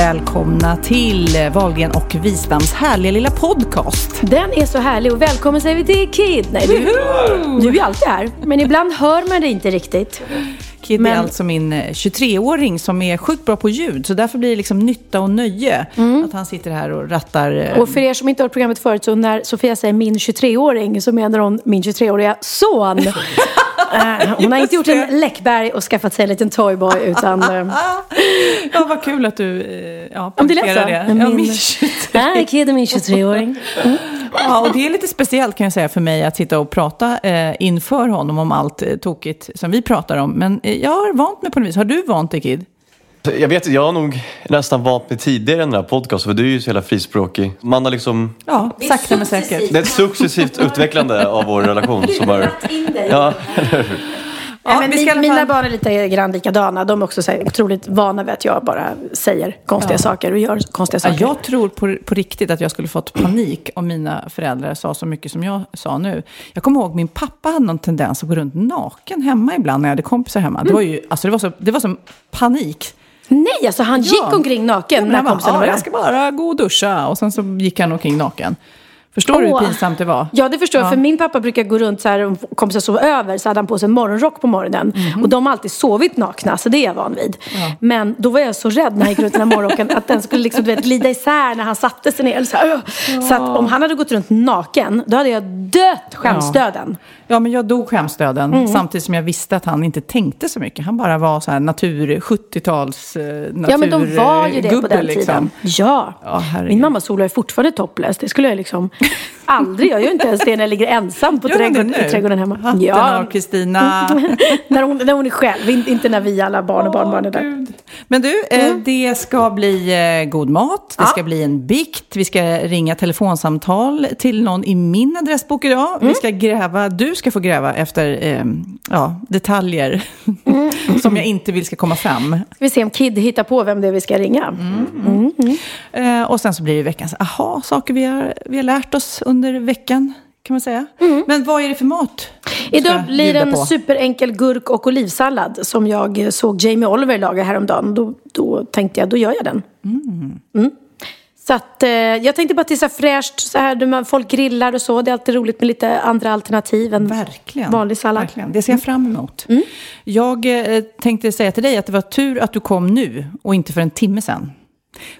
Välkomna till Wahlgren och Wistams härliga lilla podcast. Den är så härlig och välkommen säger vi till Kid. Nej, du, du är ju alltid här, men ibland hör man det inte riktigt. Kid Men- är alltså min eh, 23-åring som är sjukt bra på ljud. Så därför blir det liksom nytta och nöje att han sitter här och rattar. eh, Mm. Och för er som inte har hört programmet förut, så när Sofia säger min 23-åring så menar hon min 23-åriga son. Eh, hon har inte gjort en Läckberg och skaffat sig en liten toyboy utan... eh, Ja, vad kul att du eh, ja, poängterar det. Men Ja, min- min 23. Nej, Kid min 23-åring. Ja, och det är lite speciellt kan jag säga för mig att sitta och prata eh, inför honom om allt eh, tokigt som vi pratar om. Men eh, jag har vant mig på något vis. Har du vant dig Kid? Jag vet jag har nog nästan vant mig tidigare i den här podcasten för du är ju så jävla frispråkig. Man har liksom, Ja, sakta men säkert. det är ett successivt utvecklande av vår relation som har... Ja, Ja, men vi ska i alla min, mina barn är lite grann likadana. De är också så här, otroligt vana vid att jag bara säger konstiga saker och gör konstiga Ja, saker. jag tror på, på riktigt att jag skulle fått panik om mina föräldrar sa så mycket som jag sa nu. Jag kommer ihåg min pappa hade någon tendens att gå runt naken hemma ibland när jag hade kompisar hemma. Det var ju, alltså det var, så, det var som panik. Nej, alltså han gick omkring naken Men när han bara, kompisarna ja, jag ska bara gå och duscha. Och sen så gick han omkring naken. Förstår du hur pinsamt det var? Ja, det förstår jag. Ja. För min pappa brukar gå runt så här, om kompisar sov över så hade han på sig en morgonrock på morgonen. Mhm. Och de har alltid sovit nakna, så det är jag van vid. Men då var jag så rädd när jag gick runt i den här morgonrocken att den skulle liksom, du vet, glida isär när han satte sig ner. Så, här, "Ugh." så att om han hade gått runt naken, då hade jag dött skämsdöden. Ja, men jag dog skämsdöden Mm. samtidigt som jag visste att han inte tänkte så mycket. Han bara var så här natur, 70-tals eh, Ja, men de var ju det på naturgubbe, den liksom. tiden. Ja. Ja, herregud. Min mamma solar är fortfarande topless. Det skulle jag liksom aldrig. Jag gör inte ens det när jag ligger ensam på trädgården, i trädgården hemma. Hatten av Kristina. när, hon, när hon är själv, in- inte när vi alla barn och barnbarn är där. Gud. Men du, eh, det ska bli eh, god mat, det ska bli en bikt, vi ska ringa telefonsamtal till någon i min adressbok idag. Vi ska gräva, du ska få gräva efter eh, ja, detaljer som jag inte vill ska komma fram. Ska vi se om Kid hittar på vem det är vi ska ringa. Mm. Eh, och sen så blir det veckans aha, saker vi har, vi har lärt oss under veckan. Kan man säga. Men vad är det för mat? du Idag blir det en på? superenkel gurk och olivsallad som jag såg Jamie Oliver laga häromdagen. Då, då tänkte jag, då gör jag den. Mm. Så att, eh, jag tänkte bara till så här fräscht, så här, folk grillar och så. Det är alltid roligt med lite andra alternativ än Verkligen. vanlig sallad. Verkligen. Det ser jag fram emot. Mm. Jag eh, tänkte säga till dig att det var tur att du kom nu och inte för en timme sedan.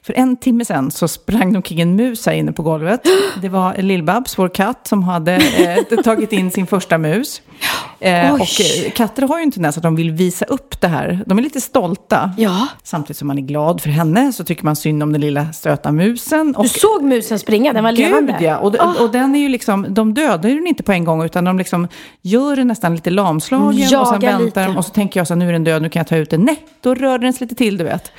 För en timme sedan så sprang det omkring en mus här inne på golvet. Det var Lill-Babs, vår katt, som hade eh, tagit in sin första mus. Eh, och eh, katter har ju en tendens att de vill visa upp det här. De är lite stolta. Ja. Samtidigt som man är glad för henne så tycker man synd om den lilla stöta musen. Och Du såg musen springa, den var levande. Gud ja, och, och den är ju liksom, de dödar ju den inte på en gång utan de liksom gör den nästan lite lamslagen och sen väntar lite. de och så tänker jag så här, nu är den död, nu kan jag ta ut den. Nej, då rör den sig lite till du vet.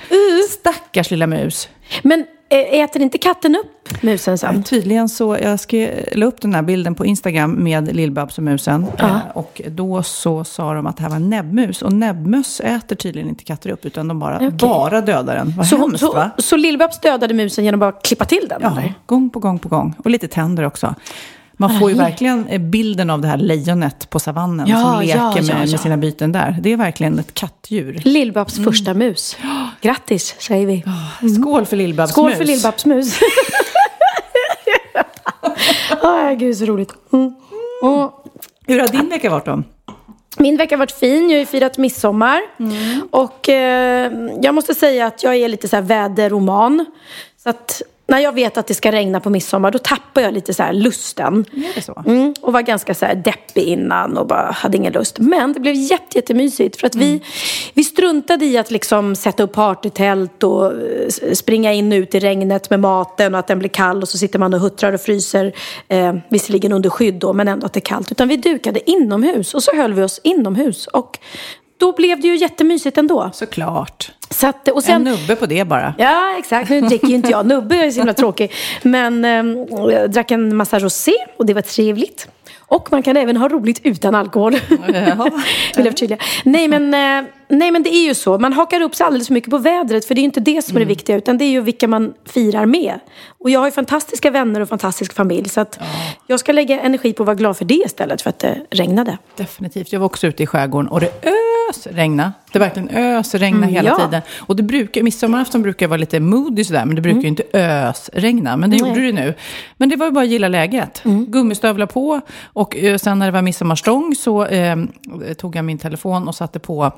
Stackars lilla mus. Men äter inte katten upp musen sen? Tydligen så, jag ska la upp den här bilden på Instagram med Lill-Babs och musen. Eh, och då så sa de att det här var näbbmus. Och näbbmöss äter tydligen inte katter upp utan de bara, bara dödar den. Vad Så, hemskt så, va? så Lill-Babs dödade musen genom att bara klippa till den? Ja, eller? gång på gång på gång. Och lite tänder också. Man får ju verkligen eh, bilden av det här lejonet på savannen Ja, som leker ja, ja, med, med sina byten där. Det är verkligen ett kattdjur. Lill-Babs första mus. Grattis, säger vi. Skål för Lill-Babs Skål för Lill-Babs mus. Åh, gud så roligt. Mm. Mm. Hur har din vecka varit då? Min vecka har varit fin. Jag har ju firat midsommar. Och eh, jag måste säga att jag är lite så här väderroman. Så att när jag vet att det ska regna på midsommar då tappar jag lite så här lusten. Är det så? Mm, och var ganska så här deppig innan och bara hade ingen lust. Men det blev jätte, jättemysigt för att vi, vi struntade i att liksom sätta upp partytält och eh, springa in och ut i regnet med maten och att den blir kall och så sitter man och huttrar och fryser. Eh, visserligen under skydd då men ändå att det är kallt. Utan vi dukade inomhus och så höll vi oss inomhus. Och då blev det ju jättemysigt ändå. Såklart. Så att, och En sen, nubbe på det bara. Ja, exakt. Nu dricker ju inte jag. Nubbe är så himla tråkig. Men eh, jag drack en massa rosé och det var trevligt. Och man kan även ha roligt utan alkohol. Vill jag förtydliga. Nej men, eh, nej men det är ju så. Man hakar upp sig alldeles för mycket på vädret. För det är ju inte det som är det viktiga. Utan det är ju vilka man firar med. Och jag har ju fantastiska vänner och fantastisk familj. Så att jag ska lägga energi på att vara glad för det istället för att det regnade. Definitivt. Jag var också ute i skärgården och det ös regna. Det verkligen ös regna Mm, hela ja. tiden. Och det brukar, midsommarafton brukar vara lite moody sådär, men det brukar ju inte ös regna. Men det Mm. Gjorde det nu. Men det var ju bara att gilla läget. Gummistövlar på och eh, sen när det var midsommarstång så eh, tog jag min telefon och satte på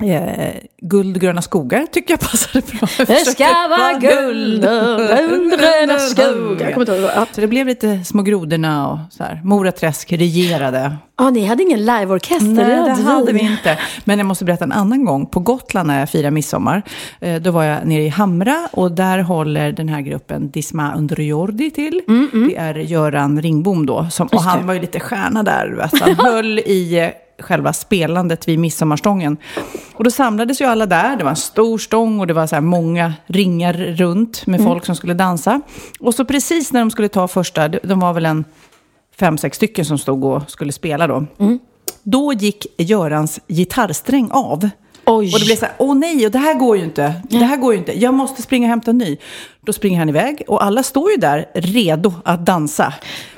Eh, guldgröna skogar tycker jag passade bra. Jag Det ska vara guld och guldgröna skogar. Jag kommer ihåg. Så det blev lite små grodorna och så här. Moraträsk regerade. Ja, ni hade ingen liveorkester? Nej, det hade vi inte. Men jag måste berätta en annan gång. På Gotland när jag firar midsommar, eh, då var jag nere i Hamra och där håller den här gruppen Disma Underjordi till. Det är Göran Ringbom då. Som, och han var ju lite stjärna där. Vet. Han höll i eh, själva spelandet vid midsommarstången. Och då samlades ju alla där. Det var en stor stång och det var så många ringar runt med folk som skulle dansa. Och så precis när de skulle ta första, de var väl en fem, sex stycken som stod och skulle spela då. Då gick Görans gitarrsträng av. Oj. Och det blev så här, åh nej, och det här går ju inte. Det här går ju inte. Jag måste springa och hämta en ny. Då springer han iväg och alla står ju där redo att dansa.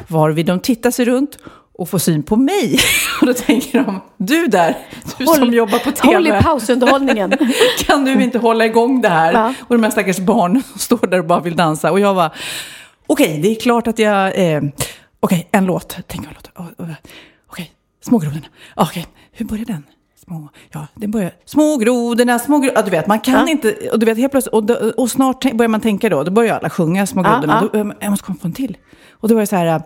Varvid de tittar sig runt och får syn på mig. Och då tänker de, du där, du som jobbar på tv. Håll i pausunderhållningen. kan du inte hålla igång det här? Ja. Och de här stackars barnen står där och bara vill dansa. Och jag bara, okej, det är klart att jag... Eh, okej, en låt. Tänk en låt. Oh, oh, Okej, Smågrodorna. Okej, hur börjar den? Små, ja, den börjar... Smågrodorna, smågrodorna. Ja, du vet, man kan Ja. inte... Och du vet, helt plötsligt... Och, och snart börjar man tänka då. Då börjar alla sjunga Smågrodorna. Ja, ja. Då, jag måste komma på en till. Och då var det så här...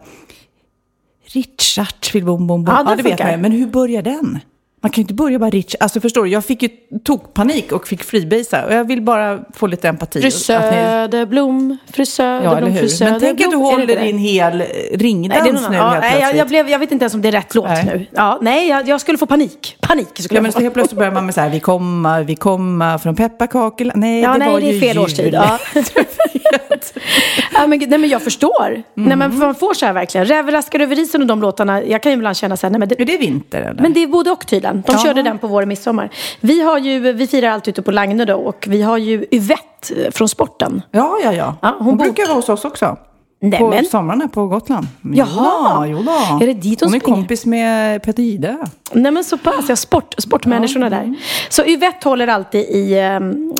eh, Richard vill bom bom bom. Ja, Ja, den det vet man. Men hur börjar den? Man kan ju inte börja bara Rich. Alltså förstår du, jag fick ju tokpanik och fick freebasea. Och jag vill bara få lite empati. Fru Söderblom, fru Ja, Söderblom, eller fru. Söderblom. Men tänk att du det håller det? din hel Nej, det är ringdans någon nu ja, helt nej, jag, jag, blev, jag vet inte ens om det är rätt låt Nej. nu. Ja, nej, jag, jag skulle få panik. Panik skulle Ja, men så helt plötsligt börjar man med så här, vi kommer, vi kommer från pepparkakor. Nej, Ja, det nej, var det är ju fel jul. årstid. Ja. ja, men, nej, men jag förstår. Nej, men man får så här verkligen. Rävraskar över isen och de låtarna. Jag kan ju ibland känna så här, nej, men det, Är det vinter eller? Men det är både och tydligen. De Ja. körde den på vår midsommar. Vi, har ju, vi firar alltid ute på Lagne då och vi har ju Yvette eh, från sporten. Ja, ja, ja. Ja, hon hon bor- brukar vara hos oss också. Nej, på men- somrarna på Gotland. Jaha. Jo då. Är det dit hon Hon är springer? kompis med Peter Ide. Nej men så pass, ja, sport, sportmänniskorna där. Så Yvette håller alltid i um,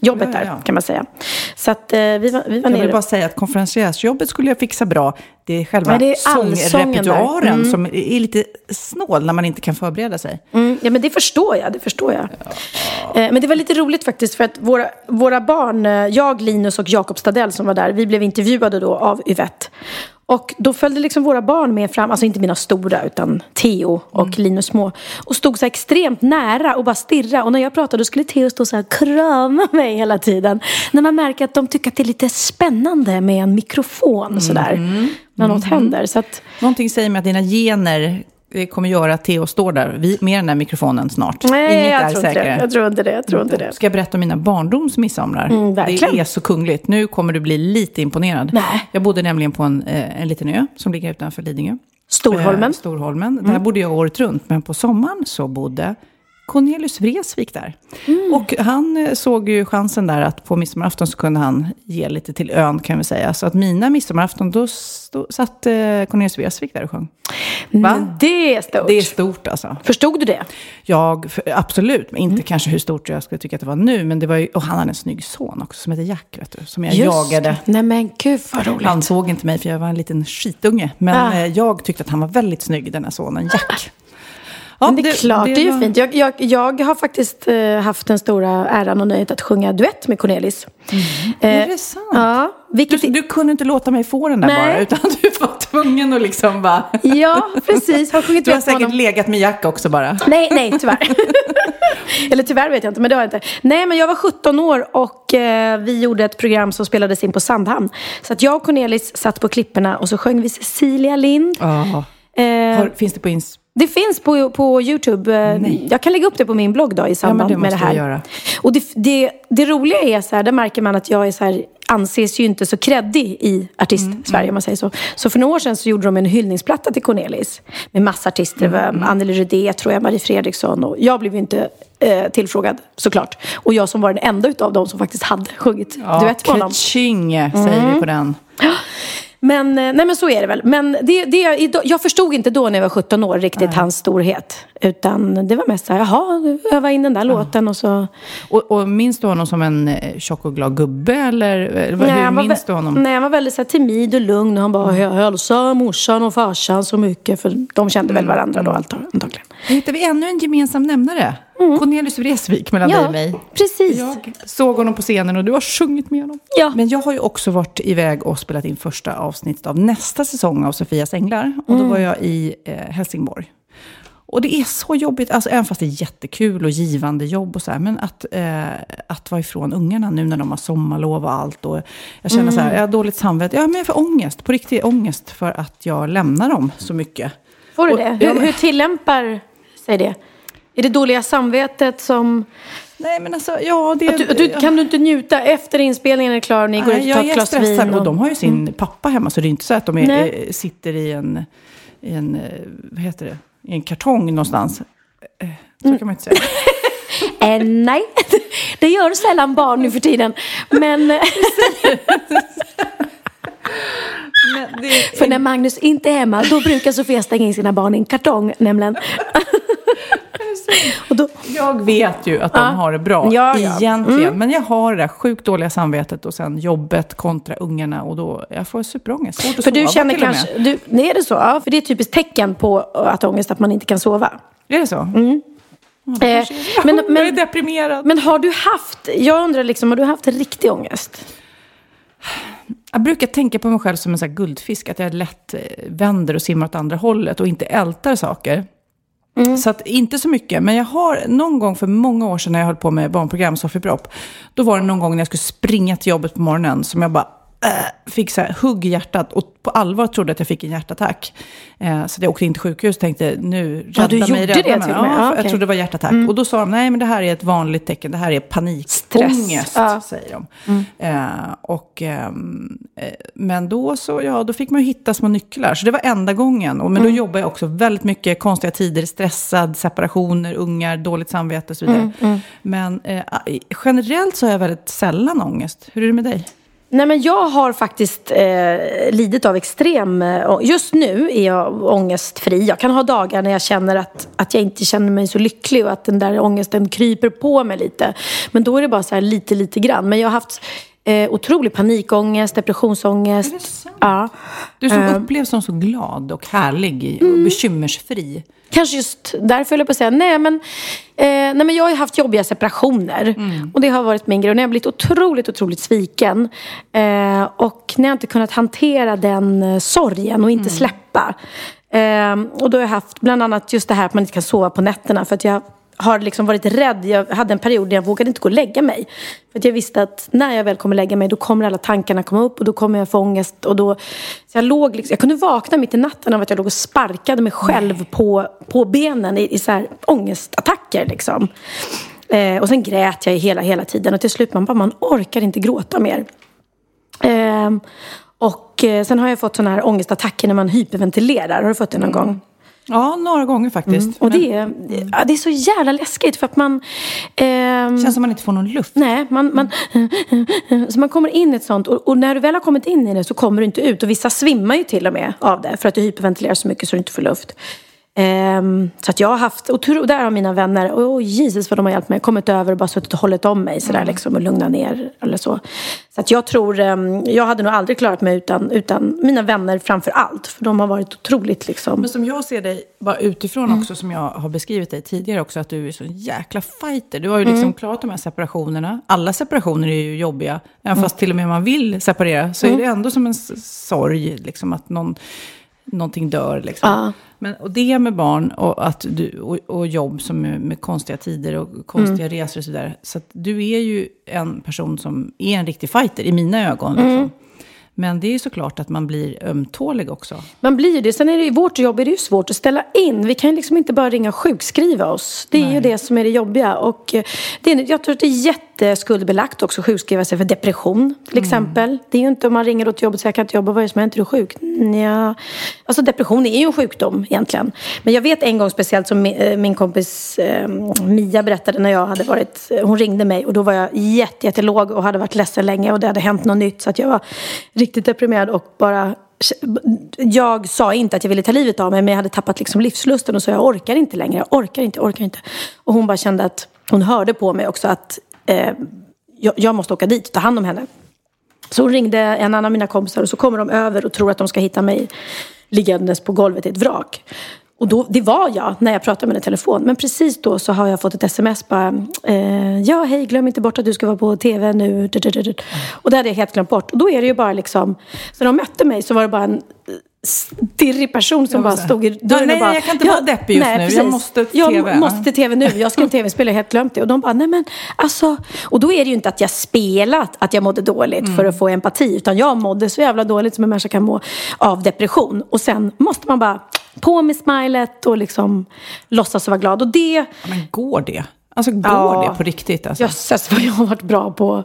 konferenciers-jobbet Ja, ja, där ja. kan man säga. Så att eh, vi var, vi var Jag vill nere. bara säga att konferenciärsjobbet skulle jag fixa bra. Det är själva det är där. sångrepertoaren Mm. som är lite snål när man inte kan förbereda sig. Mm, ja men det förstår jag, det förstår jag. Eh, men det var lite roligt faktiskt för att våra, våra barn, eh, jag, Linus och Jakob Stadell som var där, vi blev intervjuade då av Yvette. Och då följde liksom våra barn med fram, alltså inte mina stora utan Theo och Linus små. Och stod så här extremt nära och bara stirra. Och när jag pratade då skulle Theo stå så här och krama mig hela tiden. När man märker att de tycker att det är lite spännande med en mikrofon sådär. När något händer. Så att, Någonting säger mig att dina gener eh, kommer göra att Theo står där vid- med den här mikrofonen snart. nej, Inget jag är tror, inte det. säkrare. jag tror inte det. Jag tror inte det. Ska jag berätta om mina barndoms midsomrar? Mm, verkligen. det är så kungligt. Nu kommer du bli lite imponerad. Nej. Jag bodde nämligen på en, eh, en liten ö som ligger utanför Lidingö. Storholmen. Eh, Storholmen. Där bodde jag året runt. Men på sommaren så bodde Cornelius Vreeswijk där. Mm. Och han eh, såg ju chansen där att på midsommarafton så kunde han ge lite till ön kan vi säga. Så att mina midsommarafton, då, då satt eh, Cornelius Vreeswijk där och sjöng. Va? Mm, Det är stort. Det är stort alltså. Förstod du det? Jag, för, absolut, men inte Mm. kanske hur stort jag skulle tycka att det var nu. Men det var ju, och han hade en snygg son också som heter Jack, vet du. Som jag jagade. det. Nej men gud vad roligt. Han såg inte mig för jag var en liten skitunge. Men Ah. eh, jag tyckte att han var väldigt snygg, den här sonen Jack. Ja, det är klart, det, är ju var- fint. Jag, jag, jag har faktiskt eh, haft den stora äran och nöjet att sjunga duett med Cornelis. Eh, Är det sant? Ja, vilket... Du, du kunde inte låta mig få den där Nej. bara, utan du var tvungen att liksom bara... Ja, precis. Har sjungit Du har säkert honom. legat med Jack också bara. Nej, nej, tyvärr. Eller tyvärr vet jag inte, men det har jag inte. Nej, men jag var 17 år och eh, vi gjorde ett program som spelades in på Sandhamn. Så att jag och Cornelis satt på klipporna och så sjöng vi Cecilia Lind. Ja. Eh, Har, finns det på ins... det finns på, på YouTube. Eh, Nej. Jag kan lägga upp det på min blogg då i samband det med det här. göra. Och det, det, det roliga är så här, där märker man att jag är så här, anses ju inte så kreddig i artist-Sverige Mm, om man säger så. Så för några år sedan så gjorde de en hyllningsplatta till Cornelis. Med massa artister. Det Mm, var Anneli Rudé, tror jag, Marie Fredriksson. Och jag blev ju inte eh, tillfrågad såklart. Och jag som var den enda utav dem som faktiskt hade sjungit Ja, duett med honom. Kaching, säger Mm. vi på den. Men, eh, nej men så är det väl. Men det, det, jag förstod inte då när jag var 17 år riktigt hans storhet. Utan det var mest så här, jaha, öva in den där låten och så. Och, och minns du honom som en eh, tjock och glad gubbe? Eller, eller vad- hur var minns du honom? Nej, han var väldigt så här, timid och lugn. Och han bara, jag hälsar morsan och farsan så mycket. För de kände väl varandra då anta- antagligen. Hittar vi ännu en gemensam nämnare. Cornelius Vreeswijk mellan dig och mig. precis. Jag såg honom på scenen och du har sjungit med honom. Ja. Men jag har ju också varit iväg och spelat in första avsnittet av nästa säsong av Sofias Änglar. Och då var jag i eh, Helsingborg. Och det är så jobbigt, alltså, även fast det är jättekul och givande jobb och så här, men att, eh, att vara ifrån ungarna nu när de har sommarlov och allt. Och jag känner så här, jag har dåligt samvete, ja men jag får ångest, på riktigt ångest för att jag lämnar dem så mycket. Får du Och- det? ja, Hur, men- hur tillämpar sig det? Är det dåliga samvetet som... Nej men alltså, ja det... Du, du, kan du inte njuta efter inspelningen är klar och ni går ut och tar jag är stressad vin? och de har ju sin pappa hemma så det är inte så att de är, eh, sitter i en, i en, eh, vad heter det, i en kartong någonstans. Eh, Så Mm. kan man inte säga. Eh, nej, det gör sällan barn nu för tiden. Men Men det, för när Magnus inte är hemma, då brukar Sofia stänga in sina barn i en kartong nämligen. och då, jag vet ju att de Ja. har det bra Ja, ja. egentligen. Men jag har det där sjukt dåliga samvetet och sen jobbet kontra ungarna och då jag får superångest. Svårt att för du sova känner och med. kanske, du, nej, är det så? Ja, för det är ett typiskt tecken på att ångest, att man inte kan sova. Är det så? Mm. Eh, jag men, är men, deprimerad. men har du haft, jag undrar liksom, har du haft riktig ångest? Jag brukar tänka på mig själv som en sån guldfisk, att jag lätt eh, vänder och simmar åt andra hållet och inte ältar saker. Så att, inte så mycket, men jag har någon gång för många år sedan när jag höll på med barnprogram, Sofie Propp, då var det någon gång när jag skulle springa till jobbet på morgonen som jag bara äh, fick så här hugg i hjärtat och på allvar trodde att jag fick en hjärtattack. Eh, så jag åkte in till sjukhus och tänkte nu rädda Ja, du mig, gjorde rädda det mig. till med. Ja, Ja, Jag okej. trodde det var hjärtattack. Och då sa de, nej men det här är ett vanligt tecken, det här är panikångest. Ja. säger de. Eh, och, ehm, eh, men då, så, ja, då fick man hitta små nycklar, så det var enda gången. Och, men då jobbade jag också väldigt mycket, konstiga tider, stressad, separationer, ungar, dåligt samvete och så vidare. Men eh, generellt så har jag väldigt sällan ångest. Hur är det med dig? Nej men jag har faktiskt eh, lidit av extrem... Eh, just nu är jag ångestfri. Jag kan ha dagar när jag känner att, att jag inte känner mig så lycklig och att den där ångesten kryper på mig lite. Men då är det bara så här lite, lite grann. Men jag har haft eh, otrolig panikångest, depressionsångest. Är det sant? Ja. Du som Eh. upplevs som så glad och härlig och bekymmersfri. Kanske just därför höll jag på att säga, nej men, eh, nej men jag har ju haft jobbiga separationer. Och det har varit min grej. Och när jag har blivit otroligt, otroligt sviken. Eh, och när jag inte kunnat hantera den eh, sorgen och inte släppa. Eh, och då har jag haft bland annat just det här att man inte kan sova på nätterna. För att jag har liksom varit rädd. Jag hade en period där jag vågade inte gå och lägga mig. För att jag visste att när jag väl kommer lägga mig då kommer alla tankarna komma upp och då kommer jag få ångest. Och då, så jag, låg liksom, jag kunde vakna mitt i natten av att jag låg och sparkade mig själv på, på benen i, i så här ångestattacker. Liksom. Eh, och sen grät jag hela, hela tiden och till slut man bara, man orkar inte gråta mer. Eh, och eh, sen har jag fått sådana här ångestattacker när man hyperventilerar. Har du fått det någon gång? Ja, några gånger faktiskt. Och Men det är, ja, det är så jävla läskigt för att man... ehm, känns som man inte får någon luft. Nej, man, man, så man kommer in i ett sånt och, och när du väl har kommit in i det så kommer du inte ut. Och vissa svimmar ju till och med av det för att du hyperventilerar så mycket så du inte får luft. Ehm, så att jag har haft, och tur- och där har mina vänner, åh Jesus vad de har hjälpt mig, kommit över och bara suttit och hållit om mig sådär liksom och lugnat ner eller så. Så att jag tror, ehm, jag hade nog aldrig klarat mig utan, utan mina vänner framför allt. För de har varit otroligt liksom. Men som jag ser dig, bara utifrån också, som jag har beskrivit dig tidigare också, att du är så jäkla fighter. Du har ju liksom klarat de här separationerna. Alla separationer är ju jobbiga. Även fast till och med man vill separera, så är det ändå som en sorg, liksom att någon, någonting dör. Liksom. Ja. Men, och det med barn och, att du, och, och jobb som är med konstiga tider och konstiga resor och så vidare. Så du är ju en person som är en riktig fighter i mina ögon. Liksom. Men det är ju såklart att man blir ömtålig också. Man blir ju det. Sen är det i vårt jobb är det ju svårt att ställa in. Vi kan ju liksom inte bara ringa och sjukskriva oss. Det är ju det som är det jobbiga. Och eh, det är, jag tror att det är jätteskuldbelagt också sjukskriva sig för depression till exempel. Det är ju inte om man ringer till jobbet och säger jag kan inte jobba, vad är det som händer? Är du sjuk? Ja. Alltså depression är ju en sjukdom egentligen. Men jag vet en gång speciellt som min, eh, min kompis eh, Mia berättade när jag hade varit, eh, hon ringde mig och då var jag jätte, jättelåg och hade varit ledsen länge och det hade hänt något nytt så att jag var riktigt deprimerad och bara jag sa inte att jag ville ta livet av mig men jag hade tappat liksom livslusten och så jag orkar inte längre, jag orkar inte, jag orkar inte. Och hon bara kände att, hon hörde på mig också att eh, jag, jag måste åka dit och ta hand om henne. Så hon ringde en annan av mina kompisar och så kommer de över och tror att de ska hitta mig liggandes på golvet i ett vrak. Och då, det var jag när jag pratade med henne i telefon. Men precis då så har jag fått ett sms bara. Eh, ja, hej, glöm inte bort att du ska vara på tv nu. Och det hade jag helt glömt bort. Och då är det ju bara liksom. Så när de mötte mig så var det bara en stirrig person som bara stod i dörren nej, och bara. jag kan inte vara deppig just nu. Jag måste till jag TV. måste till tv nu. Jag ska till tv-spel, jag helt glömt det. Och de bara, nej men alltså. Och då är det ju inte att jag spelat att jag mådde dåligt Mm. för att få empati. Utan jag mådde så jävla dåligt som en människa kan må av depression. Och sen måste man bara på med smilet och liksom låtsas vara glad. Och det, Ja, Men går det? Alltså går Ja. det på riktigt? Alltså? jösses vad jag har varit bra på.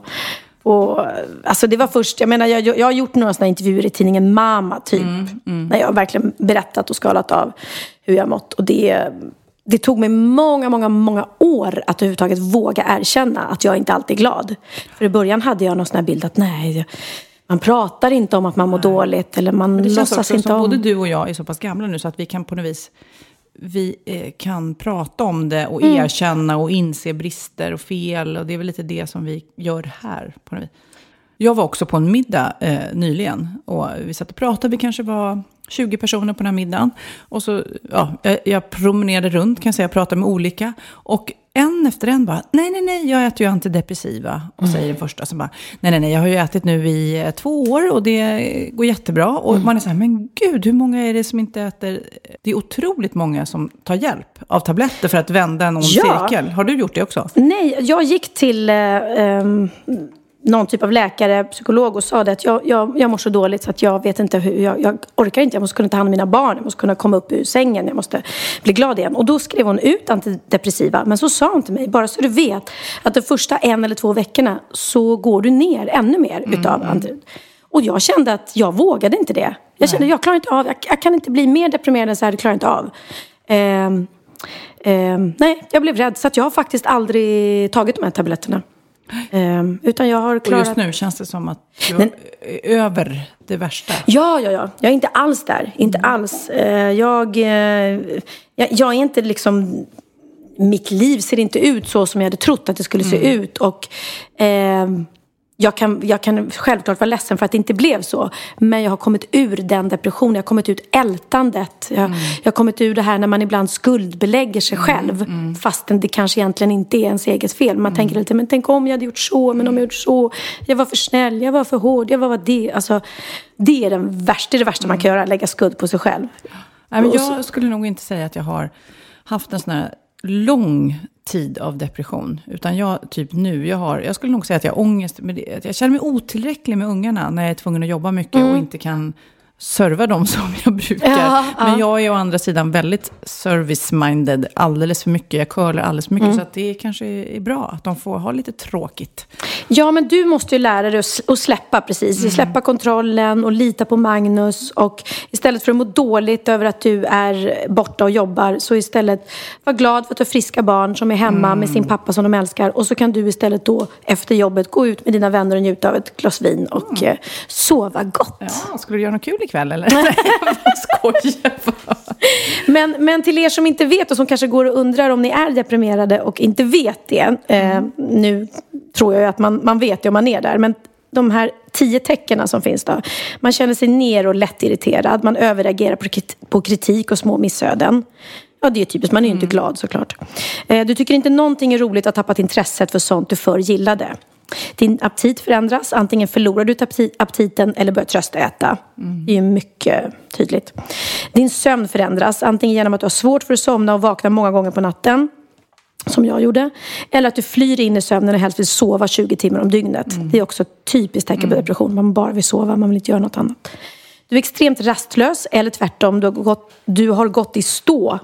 På alltså det var först, jag menar jag, jag har gjort några sådana intervjuer i tidningen Mama typ. När jag verkligen berättat och skalat av hur jag mått. Och det, det tog mig många, många, många år att överhuvudtaget våga erkänna att jag inte alltid är glad. För i början hade jag någon sån här bild att nej, man pratar inte om att man mår dåligt. Eller man Det känns låtsas också inte som om... både du och jag är så pass gamla nu så att vi kan på något vis vi eh, kan prata om det och Mm. erkänna och inse brister och fel. Och det är väl lite det som vi gör här. På något vis. Jag var också på en middag eh, nyligen. Och vi satt och pratade, vi kanske var 20 personer på den här middagen. Och så, ja, jag, jag promenerade runt kan jag säga, pratade med olika. Och en efter en bara, nej, nej, nej, jag äter ju antidepressiva. Och säger den första som bara, nej, nej, nej, jag har ju ätit nu i eh, två år och det går jättebra. Och man är så här, men gud, hur många är det som inte äter? Det är otroligt många som tar hjälp av tabletter för att vända en ond Ja. cirkel. Har du gjort det också? Nej, jag gick till eh, ehm, någon typ av läkare, psykolog och sa det att jag, jag, jag mår så dåligt så att jag vet inte hur, jag, jag orkar inte, jag måste kunna ta hand om mina barn, jag måste kunna komma upp ur sängen, jag måste bli glad igen. Och då skrev hon ut antidepressiva, men så sa hon till mig, bara så du vet att de första en eller två veckorna så går du ner ännu mer utav anti... Och jag kände att jag vågade inte det. Jag kände, jag klarar inte av, jag, jag kan inte bli mer deprimerad än så här, det klarar jag inte av. Ehm, ehm, nej, jag blev rädd så att jag har faktiskt aldrig tagit de här tabletterna. Ehm, utan jag har Och klarat... just nu känns det som att du Men- är över det värsta. Ja, ja, ja. Jag är inte alls där. Inte alls. Eh, jag, eh, jag, jag är inte liksom... Mitt liv ser inte ut så som jag hade trott att det skulle se ut. Och ehm, jag, kan, jag kan självklart vara ledsen för att det inte blev så. Men jag har kommit ur den depressionen. Jag har kommit ut ältandet. Jag, jag har kommit ur det här när man ibland skuldbelägger sig själv. Fastän det kanske egentligen inte är ens eget fel. Man tänker lite, men tänk om jag hade gjort så, men om jag gjort så. Jag var för snäll, jag var för hård, jag var vad det. Alltså, det är den värsta, det är det värsta man kan göra, lägga skuld på sig själv. Nej, men jag skulle nog inte säga att jag har haft en sån här lång tid av depression. Utan jag, typ nu, jag har, jag skulle nog säga att jag har ångest. Med det, jag känner mig otillräcklig med ungarna när jag är tvungen att jobba mycket Mm. och inte kan serva dem som jag brukar. Ja, ja. Men jag är å andra sidan väldigt service-minded alldeles för mycket. Jag curlar alldeles för mycket. Mm. Så att det kanske är bra att de får ha lite tråkigt. Ja, men du måste ju lära dig att släppa precis. Mm. Släppa kontrollen och lita på Magnus. Och istället för att må dåligt över att du är borta och jobbar, så istället var glad för att du har friska barn som är hemma med Mm. sin pappa som de älskar. Och så kan du istället då efter jobbet gå ut med dina vänner och njuta av ett glas vin och eh, sova gott. Ja, skulle du göra något kul ikväll eller? Nej, jag bara skojar bara. Men, men till er som inte vet och som kanske går och undrar om ni är deprimerade och inte vet det. Eh, nu tror jag ju att man, man vet det om man är där. Men de här tio tecknen som finns då. Man känner sig ner och lättirriterad. Man överreagerar på, krit- på kritik och små missöden. Ja, det är typiskt. Man är ju inte glad såklart. Eh, du tycker inte någonting är roligt att ha tappat intresset för sånt du förr gillade. Din aptit förändras. Antingen förlorar du apti- aptiten eller börjar tröstäta. Det är ju mycket tydligt. Din sömn förändras. Antingen genom att du har svårt för att somna och vaknar många gånger på natten. Som jag gjorde. Eller att du flyr in i sömnen och helst vill sova 20 timmar om dygnet. Det är också ett typiskt tecken på depression. Man bara vill sova, man vill inte göra något annat. Du är extremt rastlös eller tvärtom, du har gått, du har gått i stå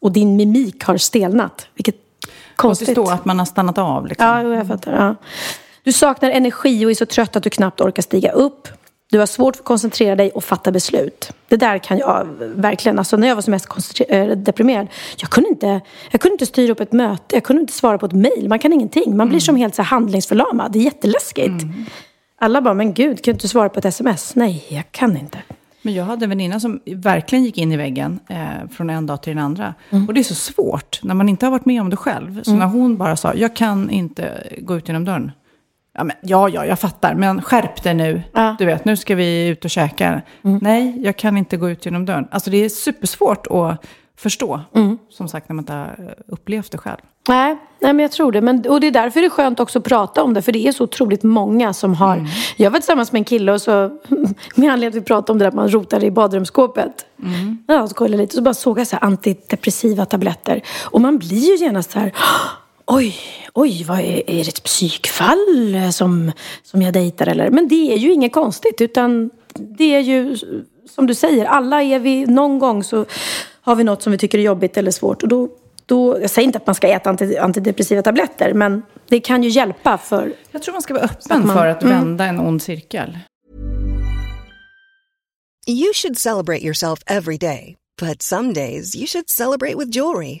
och din mimik har stelnat. Vilket konstigt. stå att man har stannat av. Liksom. Ja, jag fattar. Ja. Du saknar energi och är så trött att du knappt orkar stiga upp. Du har svårt att koncentrera dig och fatta beslut. Det där kan jag verkligen, alltså när jag var som mest eh, deprimerad, jag kunde, inte, jag kunde inte styra upp ett möte, jag kunde inte svara på ett mejl, man kan ingenting. Man blir som helt så handlingsförlamad, det är jätteläskigt. Alla bara, men gud, kan du inte svara på ett sms? Nej, jag kan inte. Men jag hade en väninna som verkligen gick in i väggen eh, från en dag till den andra. Mm. Och det är så svårt när man inte har varit med om det själv. Så när hon bara sa, jag kan inte gå ut genom dörren. Ja, men, ja, ja, jag fattar, men skärp dig nu. Ja. Mm. Du vet, nu ska vi ut och käka. Nej, jag kan inte gå ut genom dörren. Alltså det är supersvårt att förstå. Mm. Som sagt, när man inte har upplevt det själv. Nej, nej men jag tror det. Men, och det är därför det är skönt också att prata om det. För det är så otroligt många som har... Jag var tillsammans med en kille och så... Med anledning att vi pratade om det där att man rotar i badrumsskåpet. Ja, så kollade lite och så bara såg jag så här antidepressiva tabletter. Och man blir ju genast så här... Oj, oj, vad är, är det ett psykfall som, som jag dejtar eller? Men det är ju inget konstigt utan det är ju som du säger, alla är vi, någon gång så har vi något som vi tycker är jobbigt eller svårt och då, då jag säger inte att man ska äta anti, antidepressiva tabletter men det kan ju hjälpa för Jag tror man ska vara öppen man- för att vända en ond cirkel. You should celebrate yourself every day, but some days you should celebrate with jewelry.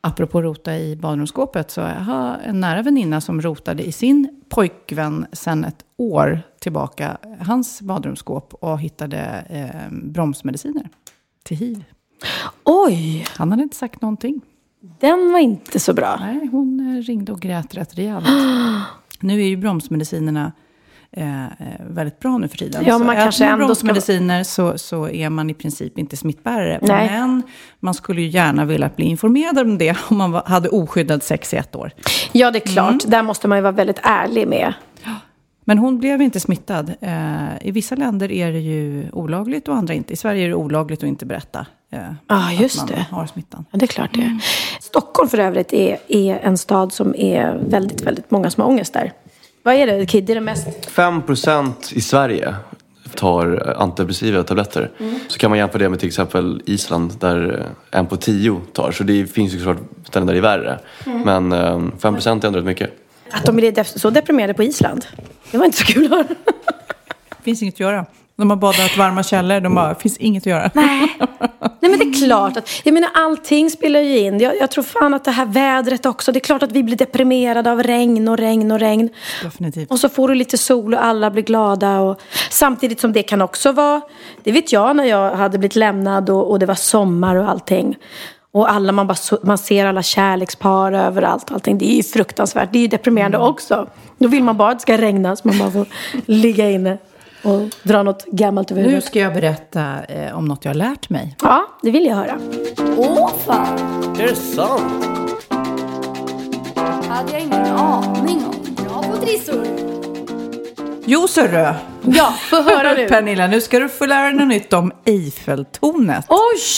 Apropå rota i badrumsskåpet så jag har en nära väninna som rotade i sin pojkvän sedan ett år tillbaka hans badrumsskåp och hittade eh, bromsmediciner till hiv. Oj! Han hade inte sagt någonting. Den var inte så bra. Nej, hon eh, ringde och grät rätt rejält. nu är ju bromsmedicinerna eh, väldigt bra nu för tiden. Ja, man så kanske äter man ändå ska- bromsmediciner så, så är man i princip inte smittbärare. Nej. Men man skulle ju gärna vilja bli informerad om det om man var, hade oskyddad sex i ett år. Ja, det är klart. Där måste man ju vara väldigt ärlig med. Men hon blev inte smittad. Eh, I vissa länder är det ju olagligt och andra inte. I Sverige är det olagligt att inte berätta eh, Ja, just att man det. har smittan. Ja, det är klart det. Stockholm för övrigt är, är en stad som är väldigt, väldigt många som har ångest där. Vad är det, Kid? Det är det mest? 5% i Sverige tar antidepressiva tabletter. Så kan man jämföra det med till exempel Island där en på tio tar. Så det finns ju såklart ställen där det är värre. Men eh, 5 är ändå rätt mycket. Att de är så deprimerade på Island. Det var inte så kul att höra. Det finns inget att göra. De har badat varma källor. De bara, finns inget att göra. Nej. Nej, men det är klart att, jag menar allting spelar ju in. Jag, jag tror fan att det här vädret också, det är klart att vi blir deprimerade av regn och regn och regn. Definitivt. Och så får du lite sol och alla blir glada. Och, samtidigt som det kan också vara, det vet jag när jag hade blivit lämnad och, och det var sommar och allting. Och alla, man, bara, man ser alla kärlekspar överallt allting. Det är ju fruktansvärt, det är ju deprimerande också. Då vill man bara att det ska regna så man bara får ligga inne och dra något gammalt över Nu huvudet. ska jag berätta eh, om något jag har lärt mig. Ja, det vill jag höra. Åh fan, Är det sant? hade jag ingen aning om. Bra på trissor. Jo, sörru. Ja, få höra nu. Pernilla, nu ska du få lära dig något nytt om Eiffeltornet. Oj,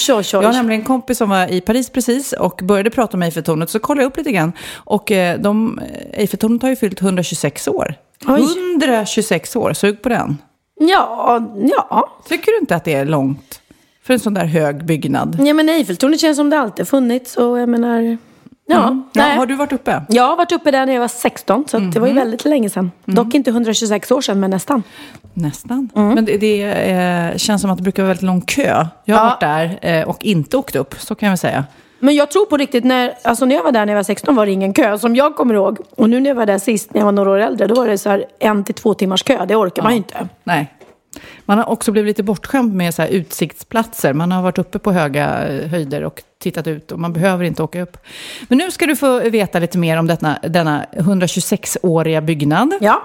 oj, oj. Jag har nämligen en kompis som var i Paris precis och började prata om Eiffeltornet. Så kollade jag upp lite grann. Och eh, de, Eiffeltornet har ju fyllt 126 år. Oj. 126 år, sug på den. Ja, ja. Tycker du inte att det är långt? För en sån där hög byggnad. Ja, men Eiffeltornet känns som det alltid funnits. Och jag menar, ja. Mm. Ja, har du varit uppe? Jag har varit uppe där när jag var 16, så att det var ju väldigt länge sedan. Dock inte 126 år sedan, men nästan. Nästan. Men det, det eh, känns som att det brukar vara väldigt lång kö. Jag har Ja. varit där eh, och inte åkt upp, så kan jag väl säga. Men jag tror på riktigt, när, alltså när jag var där när jag var 16 var det ingen kö, som jag kommer ihåg. Och nu när jag var där sist, när jag var några år äldre, då var det så här en till två timmars kö. Det orkar man ju inte. Nej, Man har också blivit lite bortskämd med så här utsiktsplatser. Man har varit uppe på höga eh, höjder och tittat ut och man behöver inte åka upp. Men nu ska du få veta lite mer om detta, denna 126-åriga byggnad. Ja.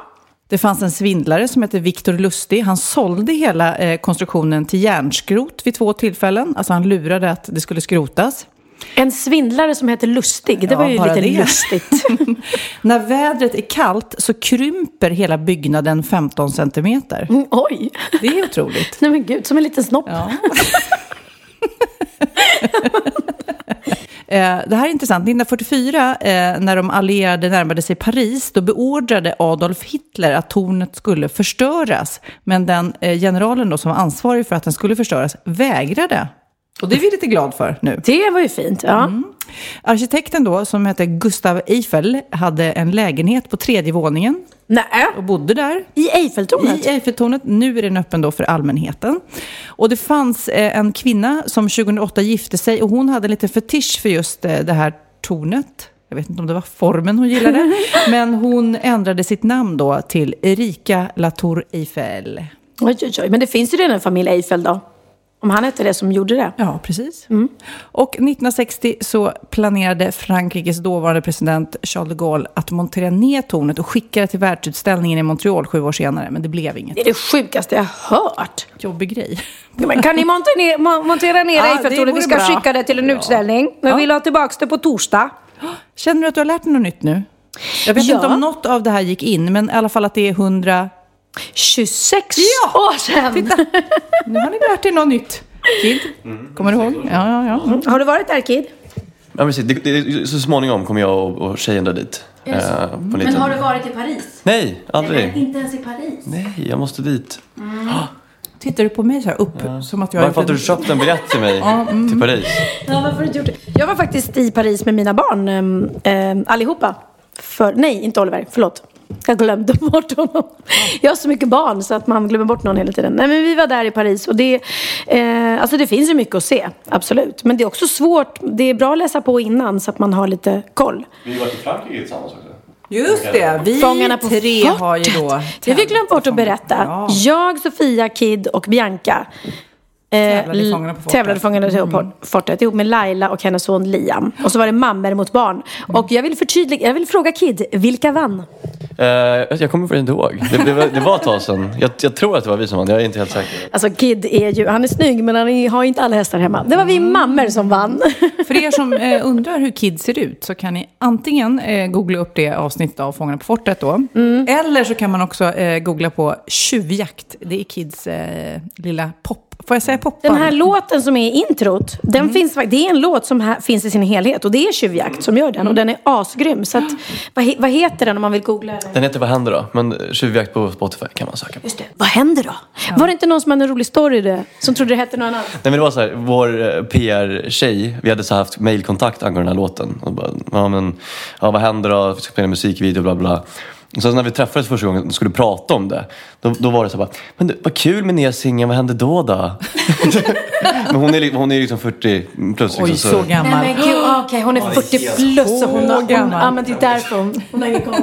Det fanns en svindlare som hette Viktor Lustig. Han sålde hela eh, konstruktionen till järnskrot vid två tillfällen. Alltså han lurade att det skulle skrotas. En svindlare som heter Lustig, det Ja, var ju lite det. lustigt. När vädret är kallt så krymper hela byggnaden 15 centimeter. Mm, oj! Det är otroligt. Nej men gud, som en liten snopp. Ja. Eh, Det här är intressant. 1944, eh, när de allierade närmade sig Paris, då beordrade Adolf Hitler att tornet skulle förstöras. Men den eh, generalen då som var ansvarig för att den skulle förstöras vägrade. Och det är vi lite glad för nu. Det var ju fint. Ja. Arkitekten då, som hette Gustav Eiffel, hade en lägenhet på tredje våningen Nej, och bodde där. i Eiffeltornet. I Eiffeltornet. Nu är den öppen då för allmänheten. Och det fanns eh, en kvinna som 2008 gifte sig och hon hade lite fetisch för just eh, det här tornet. Jag vet inte om det var formen hon gillade. men hon ändrade sitt namn då till Erika Latour Eiffel. Oj, oj, oj. Men det finns ju redan en familj Eiffel då. Om han hette det som gjorde det. Ja, precis. Och 1960 så planerade Frankrikes dåvarande president Charles de Gaulle att montera ner tornet och skicka det till världsutställningen i Montreal sju år senare. Men det blev inget. Det är det sjukaste jag hört. Jobbig grej. Ja, Men kan ni montera ner, mo- montera ner Ja, Eiffeltornet? Vi ska bra. skicka det till en utställning. Men vi vill ha tillbaka det på torsdag. Känner du att du har lärt dig något nytt nu? Jag vet Ja. inte om något av det här gick in, men i alla fall att det är 100... 26 Ja! år sedan. Nu har ni lärt er något nytt. Kid, kommer du ihåg? Ja, ja, ja. Har du varit där Kid? Ja, precis. Det, det, så småningom kommer jag och, och tjejen där dit. Eh, på en Men liten- har du varit i Paris? Nej, aldrig. Inte ens i Paris? Nej, jag måste dit. Tittar du på mig så här upp, som att jag Varför har inte du köpt en biljett till mig till Paris? Ja, varför har du gjort det? Jag var faktiskt i Paris med mina barn, äm, allihopa. För, nej, inte Oliver, förlåt. Jag glömde bort honom. Jag har så mycket barn så att man glömmer bort någon hela tiden. Nej, men vi var där i Paris och det, eh, alltså det finns ju mycket att se, absolut. Men det är också svårt, det är bra att läsa på innan så att man har lite koll. Vi har varit i Frankrike tillsammans också. Just det, vi Fångarna på tre fortet. har ju då... Det har vi glömt bort att berätta. Ja. Jag, Sofia, Kid och Bianca Tävlade i Fångarna på fortet. tävlade Fångarna på fortet ihop med Laila och hennes son Liam. Och så var det mammor mot barn. Och jag vill förtydliga, jag vill fråga Kid, vilka vann? Eh, jag kommer inte ihåg. Det, det, var, det var ett tag sedan. Jag, jag tror att det var vi som vann. Jag är inte helt säker. Alltså Kid är ju, han är snygg men han är, har inte alla hästar hemma. Det var vi mammor som vann. För er som eh, undrar hur Kid ser ut så kan ni antingen eh, googla upp det avsnittet av Fångarna på fortet då. Eller så kan man också eh, googla på tjuvjakt. Det är Kids eh, lilla pop. Får jag säga poppan? Den här låten som är i introt, den finns, fakt- det är en låt som här, finns i sin helhet. Och det är Tjuvjakt som gör den. Och den är asgrym. Så att, vad, vad heter den om man vill googla den? Den heter Vad händer då? Men Tjuvjakt på Spotify kan man söka på. Just det. Vad händer då? Var det inte någon som hade en rolig story det, som trodde det hette någon annan? Nej men det var så här, vår eh, PR-tjej, vi hade så haft mailkontakt angående den här låten. Och bara, ja men, ja vad händer då? Vi ska spela musikvideo, bla bla. Och sen när vi träffades första gången och skulle prata om det, då, då var det så här bara, men du, vad kul med nya singeln, vad hände då då? men hon är, hon är liksom 40 plus. Liksom, Oj, så gammal. Nej men gud, ah, okej hon är 40 plus och hon hon, gammal. ja men det är därför hon, hon har ingen koll.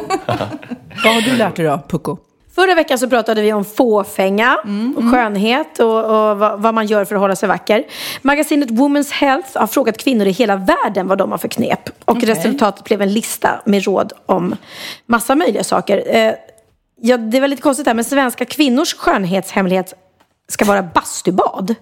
Vad har du lärt dig då, Pucko? Förra veckan så pratade vi om fåfänga, och skönhet och, och vad, vad man gör för att hålla sig vacker. Magasinet Women's Health har frågat kvinnor i hela världen vad de har för knep. Och resultatet blev en lista med råd om massa möjliga saker. Eh, ja, det var lite konstigt här, men svenska kvinnors skönhetshemlighet ska vara bastubad.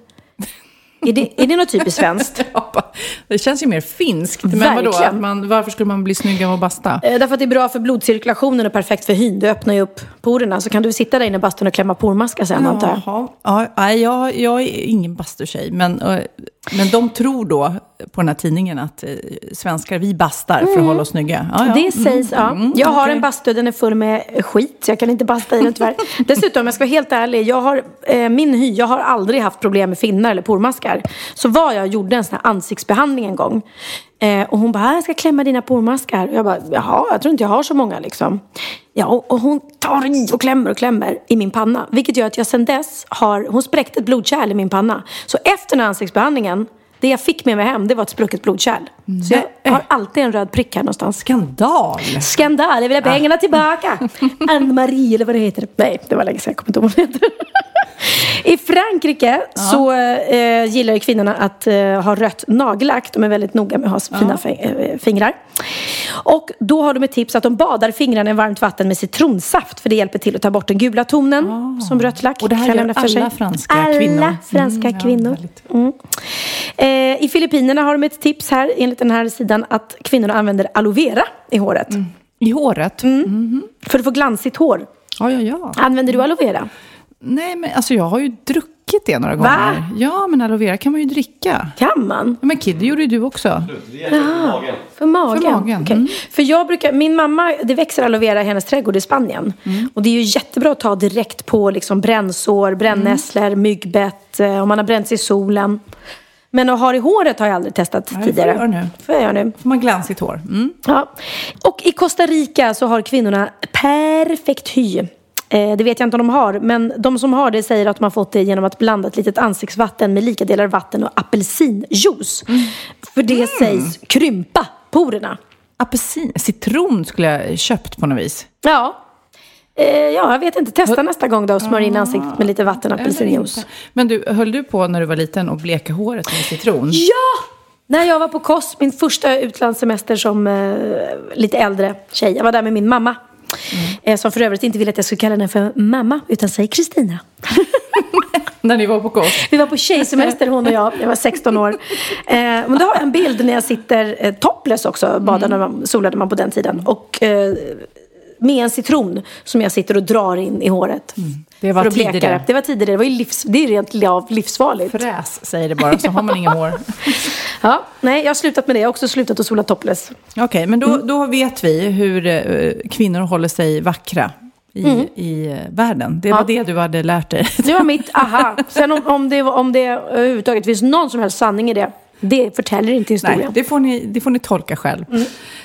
Är det, är det något typiskt svenskt? Det känns ju mer finskt. Men vadå, att man, varför skulle man bli snygg av att basta? Eh, Därför att det är bra för blodcirkulationen och perfekt för hyn. Det öppnar ju upp porerna. Så kan du sitta där inne i bastun och klämma pormaskar sen antar jag. Ja, jag, jag är ingen bastutjej, men, eh, men de tror då på den här tidningen att eh, svenskar, vi bastar för att hålla oss snygga. Ja, ja. Det sägs, ja. Mm, Jag har en bastu, den är full med skit, så jag kan inte basta i den tyvärr. Dessutom, om jag ska vara helt ärlig, jag har, eh, min hy, jag har aldrig haft problem med finnar eller pormaskar. Så var jag gjorde en sån här ansiktsbehandling en gång. Eh, och hon bara, "Ah, jag ska klämma dina pormaskar. Och jag bara, jaha, jag tror inte jag har så många liksom. Ja, och, och hon tar i och klämmer och klämmer i min panna. Vilket gör att jag sen dess har, hon spräckte ett blodkärl i min panna. Så efter den här ansiktsbehandlingen, det jag fick med mig hem, det var ett sprucket blodkärl. Så jag har alltid en röd prick här någonstans. Skandal! Skandal, jag vill ha pengarna tillbaka. Ann-Marie eller vad det heter. Nej, det var länge sedan, jag kommer inte ihåg vad det heter. I Frankrike så eh, gillar ju kvinnorna att eh, ha rött nagellack. De är väldigt noga med att ha fina fi- eh, fingrar. Och då har de ett tips att de badar fingrarna i varmt vatten med citronsaft. För det hjälper till att ta bort den gula tonen som rött lack Och det här kan gör alla sig. franska alla kvinnor. franska Mm, ja, kvinnor. Mm. Eh, I Filippinerna har de ett tips här enligt den här sidan att kvinnorna använder aloe vera i håret. I håret? Mm. För att få glansigt hår. Ja, ja, ja. Använder du aloe vera? Nej, men alltså jag har ju druckit det några Va? gånger. Ja, men aloe vera kan man ju dricka. Kan man? Ja, men Kid, det gjorde ju du också. För magen? För magen, Okej. mm. För jag brukar, min mamma, det växer aloe vera i hennes trädgård i Spanien. Mm. Och det är ju jättebra att ta direkt på liksom brännsår, brännässlor, Mm. myggbett, eh, om man har bränt sig i solen. Men att ha det i håret har jag aldrig testat Nej, tidigare. får nu. Får jag nu. Får man glansigt hår. Mm. Ja. Och i Costa Rica så har kvinnorna perfekt hy. Eh, det vet jag inte om de har, men de som har det säger att de har fått det genom att blanda ett litet ansiktsvatten med lika delar vatten och apelsinjuice. För det sägs krympa porerna. Apelsin, citron skulle jag köpt på något vis. Ja. Eh, ja, jag vet inte. Testa nästa gång då och smörj in ansiktet med lite vatten och apelsinjuice. Men du, höll du på när du var liten och bleka håret med citron? Ja! När jag var på Kos, min första utlandssemester som eh, lite äldre tjej. Jag var där med min mamma. Eh, som för övrigt inte ville att jag skulle kalla henne för mamma, utan säg Kristina. När ni var på Kos? Vi var på tjejsemester hon och jag, jag var 16 år. Eh, men då har jag en bild när jag sitter eh, topless också, badade man, solade man på den tiden. Och eh, med en citron som jag sitter och drar in i håret. Det var för att bleka tidigare. det. Var tidigare, det var ju livs, det är rent livsfarligt. Fräs säger det bara, så har man inga hår. Ja, nej, jag har slutat med det. Jag har också slutat att sola topless. Okej, men då, då vet vi hur eh, kvinnor håller sig vackra i, Mm. i eh, världen. Det var Ja. det du hade lärt dig. Det var mitt aha. Sen om, om, det, om det överhuvudtaget finns någon som helst sanning i det, det förtäljer inte historien. Nej, det får ni, det får ni tolka själv.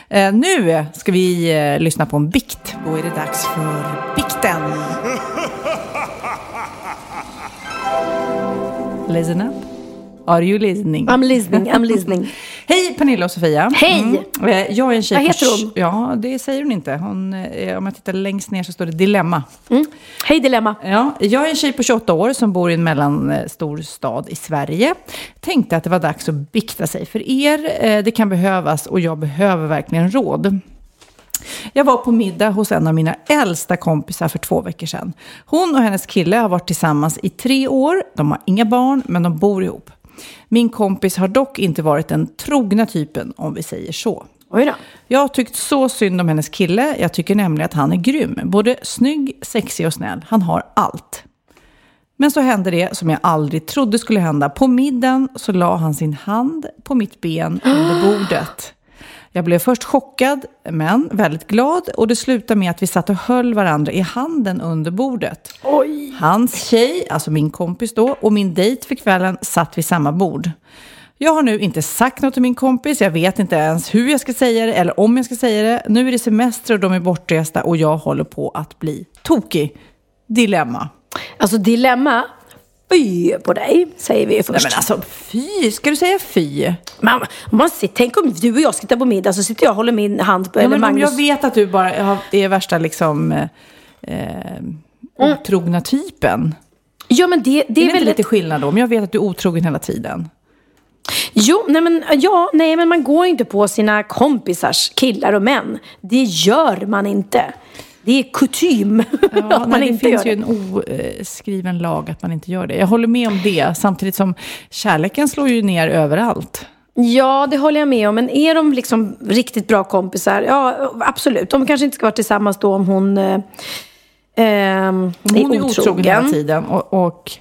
Eh, nu ska vi eh, lyssna på en bikt. Då är det dags för bikten. Listen up. Are you listening? I'm listening, I'm listening. Hej Pernilla och Sofia. Hej! Eh, Jag är en tjej Vad heter hon? Ja, det säger hon inte. Hon, eh, om jag tittar längst ner så står det Dilemma. Hej Dilemma. Ja, jag är en tjej på 28 år som bor i en mellanstor stad i Sverige. Tänkte att det var dags att bikta sig för er. Eh, Det kan behövas och jag behöver verkligen råd. Jag var på middag hos en av mina äldsta kompisar för två veckor sedan. Hon och hennes kille har varit tillsammans i tre år. De har inga barn, men de bor ihop. Min kompis har dock inte varit den trogna typen, om vi säger så. Oj då. Jag har tyckt så synd om hennes kille. Jag tycker nämligen att han är grym. Både snygg, sexig och snäll. Han har allt. Men så hände det som jag aldrig trodde skulle hända. På middagen så la han sin hand på mitt ben under bordet. Jag blev först chockad, men väldigt glad. Och det slutade med att vi satt och höll varandra i handen under bordet. Oj. Hans tjej, alltså min kompis då, och min dejt för kvällen satt vid samma bord. Jag har nu inte sagt något till min kompis, jag vet inte ens hur jag ska säga det eller om jag ska säga det. Nu är det semester och de är bortresta och jag håller på att bli tokig. Dilemma. Alltså dilemma, fy på dig, säger vi ju Nej först. men alltså fy, ska du säga fy? Man, man ser, tänk om du och jag sitter på middag så sitter jag och håller min hand på, Ja, eller men om Magnus. jag vet att du bara har- är värsta liksom eh, eh, otrogna typen. Ja men det, det Det är är, inte väl lite skillnad då? Om jag vet att du är otrogen hela tiden. Jo, nej men, ja, nej men man går inte på sina kompisars killar och män. Det gör man inte. Det är kutym Ja, att man nej, det inte finns gör ju det. en oskriven lag att man inte gör det. Jag håller med om det, samtidigt som kärleken slår ju ner överallt. Ja, det håller jag med om. Men är de liksom riktigt bra kompisar? Ja, absolut. De kanske inte ska vara tillsammans då om hon eh, ehm, Hon är är otrogen otrogen. hela tiden. Och, och,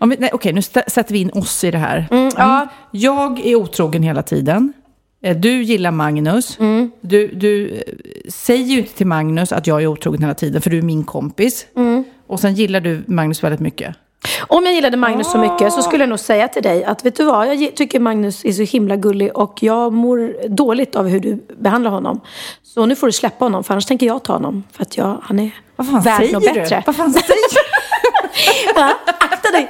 om vi, nej, okej, nu sätter vi in oss i det här. Mm, ja. Jag är otrogen hela tiden. Eh, Du gillar Magnus. Mm. Du, du eh, säger ju inte till Magnus att jag är otrogen hela tiden, för du är min kompis. Mm. Och sen gillar du Magnus väldigt mycket. Om jag gillade Magnus så mycket så skulle jag nog säga till dig att vet du vad, jag tycker Magnus är så himla gullig och jag mår dåligt av hur du behandlar honom. Så nu får du släppa honom för annars tänker jag ta honom. För att jag, han är värd något bättre. Vad fan säger du? Akta dig!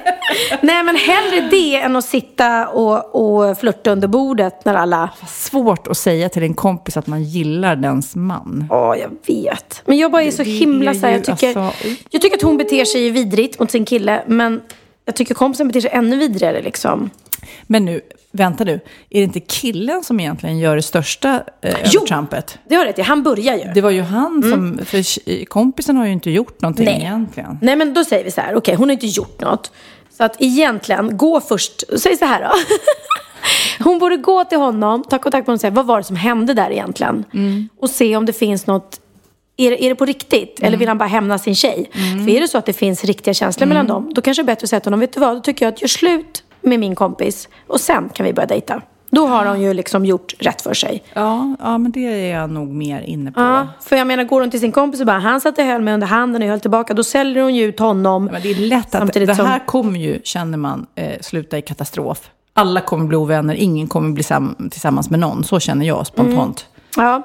Nej men hellre det än att sitta och, och flirta under bordet när alla... Svårt att säga till en kompis att man gillar dens man. Ja, jag vet. Men jag bara är så himla så här, jag tycker, alltså- jag tycker att hon beter sig vidrigt mot sin kille, men jag tycker kompisen beter sig ännu vidrigare liksom. Men nu, vänta nu. Är det inte killen som egentligen gör det största eh, övertrampet? Det har rätt i, han börjar ju. Det var ju han som... För tj- kompisen har ju inte gjort någonting Nej. egentligen. Nej men då säger vi så här, okej hon har inte gjort något. Så att egentligen, gå först, säg så här då. Hon borde gå till honom, ta kontakt med honom och säga vad var det som hände där egentligen? Och se om det finns något, är det, är det på riktigt? Eller vill han bara hämna sin tjej? För är det så att det finns riktiga känslor mellan dem, då kanske det är bättre att säga till honom, vet du vad, då tycker jag att gör slut med min kompis och sen kan vi börja dejta. Då har hon ju liksom gjort rätt för sig. Ja, ja, men det är jag nog mer inne på. Ja, för jag menar, går hon till sin kompis och bara, han satte höll mig under handen och jag höll tillbaka, då säljer hon ju ut honom. Men det är lätt att det som- här kommer ju, känner man, eh, sluta i katastrof. Alla kommer bli ovänner, ingen kommer bli sam- tillsammans med någon. Så känner jag spontant. Ja.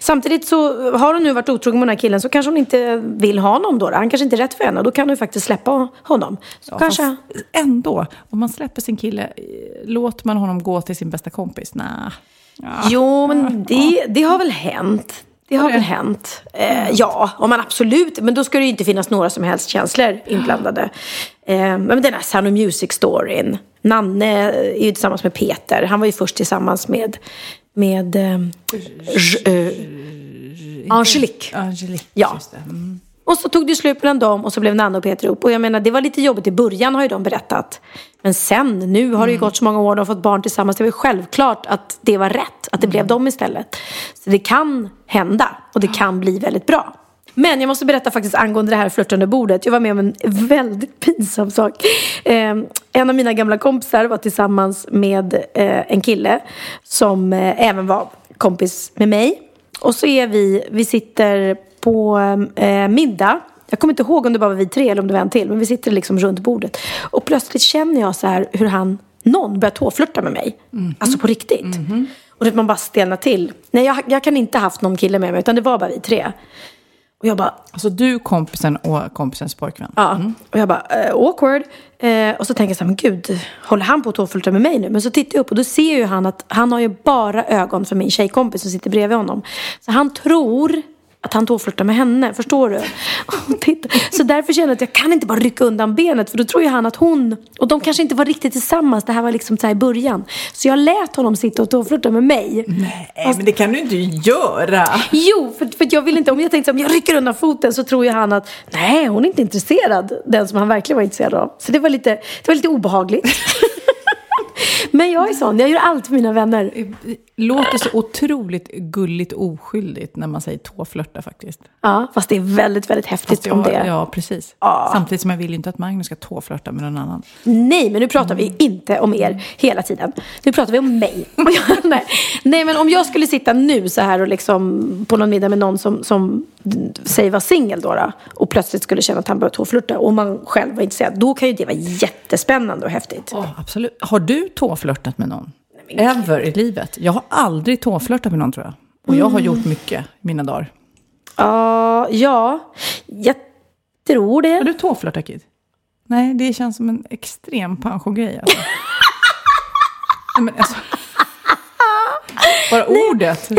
Samtidigt så har hon nu varit otrogen med den här killen så kanske hon inte vill ha honom då. Han kanske inte är rätt för henne. Då kan hon ju faktiskt släppa honom. Så Ja, kanske... Ändå, om man släpper sin kille, eh, låter man honom gå till sin bästa kompis? Nej. Jo, men det, det har väl hänt. Det har väl hänt. Eh, ja, om man absolut. Men då ska det ju inte finnas några som helst känslor inblandade. Eh, men den här Sound of Music-storyn. Nanne är ju tillsammans med Peter. Han var ju först tillsammans med, med eh, eh, Angelique. Angelique, Ja. Mm. Och så tog det slut mellan dem och så blev Nanne och Peter ihop. Och jag menar, det var lite jobbigt i början har ju de berättat. Men sen, nu har det ju gått så många år, de har fått barn tillsammans. Det var självklart att det var rätt, att det blev dem istället. Så det kan hända och det kan bli väldigt bra. Men jag måste berätta faktiskt angående det här flörtande bordet. Jag var med om en väldigt pinsam sak. Eh, en av mina gamla kompisar var tillsammans med eh, en kille som eh, även var kompis med mig. Och så är vi, vi sitter på eh, middag. Jag kommer inte ihåg om det bara var vi tre eller om det var en till. Men vi sitter liksom runt bordet. Och plötsligt känner jag så här hur han, någon börjar tåflörta med mig. Alltså på riktigt. Och det man bara stelnar till. Nej, jag, jag kan inte ha haft någon kille med mig. Utan det var bara vi tre. Och jag bara, Alltså du, kompisen och kompisens pojkvän. Ja, och jag bara, eh, awkward. Eh, och så tänker jag så här, men gud, håller han på att tåflörta med mig nu? Men så tittar jag upp och då ser ju han att han har ju bara ögon för min tjejkompis som sitter bredvid honom. Så han tror att han tåflörtar med henne, förstår du? Så därför känner jag att jag kan inte bara rycka undan benet för då tror ju han att hon, och de kanske inte var riktigt tillsammans, det här var liksom så i början. Så jag lät honom sitta och tåflörta med mig. Nej, men det kan du inte göra. Jo, för, för jag vill inte, om jag tänkte om jag rycker undan foten så tror ju han att nej, hon är inte intresserad. Den som han verkligen var intresserad av. Så det var lite, det var lite obehagligt. Men jag är sån, jag gör allt för mina vänner. Det låter så otroligt gulligt oskyldigt när man säger tåflörta faktiskt. Ja, fast det är väldigt, väldigt häftigt jag, om det. Ja, precis. Samtidigt som jag vill inte att Magnus ska tåflörta med någon annan. Nej, men nu pratar vi inte om er hela tiden. Nu pratar vi om mig. Nej. nej, men om jag skulle sitta nu så här och liksom på någon middag med någon som, som säger var singel då, då och plötsligt skulle känna att han börjar tåflörta och man själv var intresserad, då kan ju det vara jättespännande och häftigt. Ja, absolut. Har du tåflörtat med någon? Ever i livet? Jag har aldrig tåflörtat med någon tror jag. Och jag har gjort mycket i mina dagar. Ja, ja, jag tror Har det. du tåflörtat Kid? Nej, det känns som en extrem panschogrej alltså. Nej, men alltså. Bara ordet.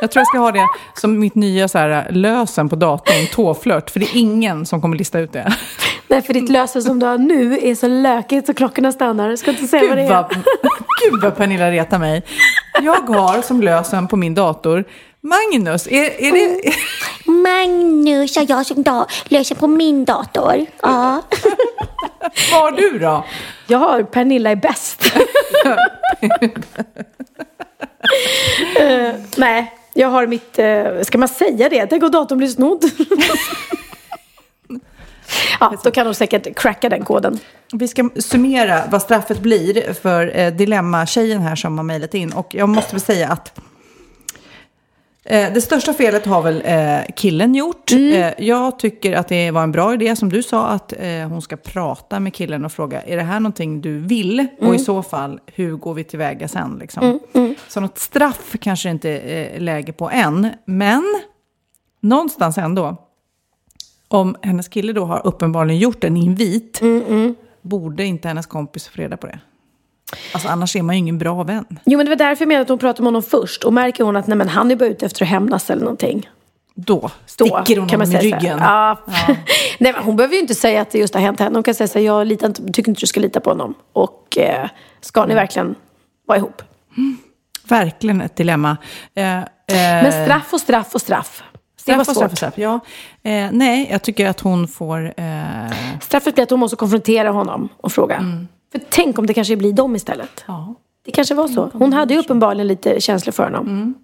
Jag tror jag ska ha det som mitt nya så här, lösen på datorn, tåflört. För det är ingen som kommer lista ut det. Nej, för ditt lösen som du har nu är så lökigt så klockorna stannar. Jag ska inte säga vad det Gud är. vad, Gud vad Pernilla retar mig. Jag har som lösen på min dator Magnus, är, är det... Magnus har jag som dag löser på min dator. Ja. Vad har du då? Jag har Pernilla är bäst. Eh, nej, jag har mitt... Uh, ska man säga det? Tänk om datorn blir snodd. ja, då kan de säkert cracka den koden. Vi ska summera vad straffet blir för eh, Dilemma-tjejen här som har mejlat in. Och jag måste väl säga att eh, det största felet har väl eh, killen gjort. Eh, jag tycker att det var en bra idé som du sa att hon ska prata med killen och fråga är det här någonting du vill? Och i så fall, hur går vi tillväga sen? Liksom? Så något straff kanske inte är läge på än. Men någonstans ändå. Om hennes kille då har uppenbarligen gjort en invit. borde inte hennes kompis få reda på det? Alltså annars är man ju ingen bra vän. Jo men det var därför jag menade att hon pratade med honom först. Och märker hon att nej, men han är bara ute efter att hämnas eller någonting. Då sticker hon honom i ryggen. Ja. nej, men hon behöver ju inte säga att det just har hänt henne. Hon kan säga så här, jag litar inte, tycker inte du ska lita på honom. Och eh, ska Mm. ni verkligen vara ihop? Verkligen ett dilemma. Eh, eh, Men straff och straff och straff. Det var Straff svårt. straff straff. Ja. Eh, nej, jag tycker att hon får... Eh, Straffet blir att hon måste konfrontera honom och fråga. Mm. För tänk om det kanske blir dem istället. ja. Det kanske var så. Hon hade ju uppenbarligen lite känslor för honom.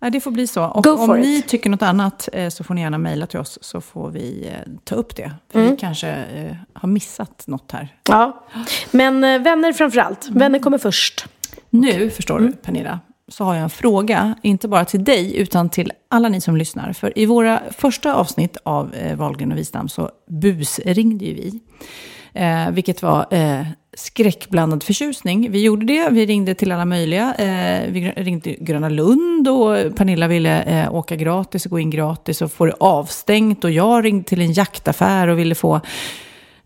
Ja, det får bli så. Och Go om for it. ni tycker något annat eh, så får ni gärna mejla till oss så får vi eh, ta upp det. För Mm. vi kanske eh, har missat något här. Ja. Men vänner framför allt. Vänner kommer först. Nu, förstår du Pernilla, så har jag en fråga, inte bara till dig, utan till alla ni som lyssnar. För i våra första avsnitt av eh, Wahlgren och Wistam så busringde ju vi. Eh, vilket var eh, skräckblandad förtjusning. Vi gjorde det, vi ringde till alla möjliga. Eh, vi ringde Gröna Lund och Pernilla ville eh, åka gratis och gå in gratis och få det avstängt. Och jag ringde till en jaktaffär och ville få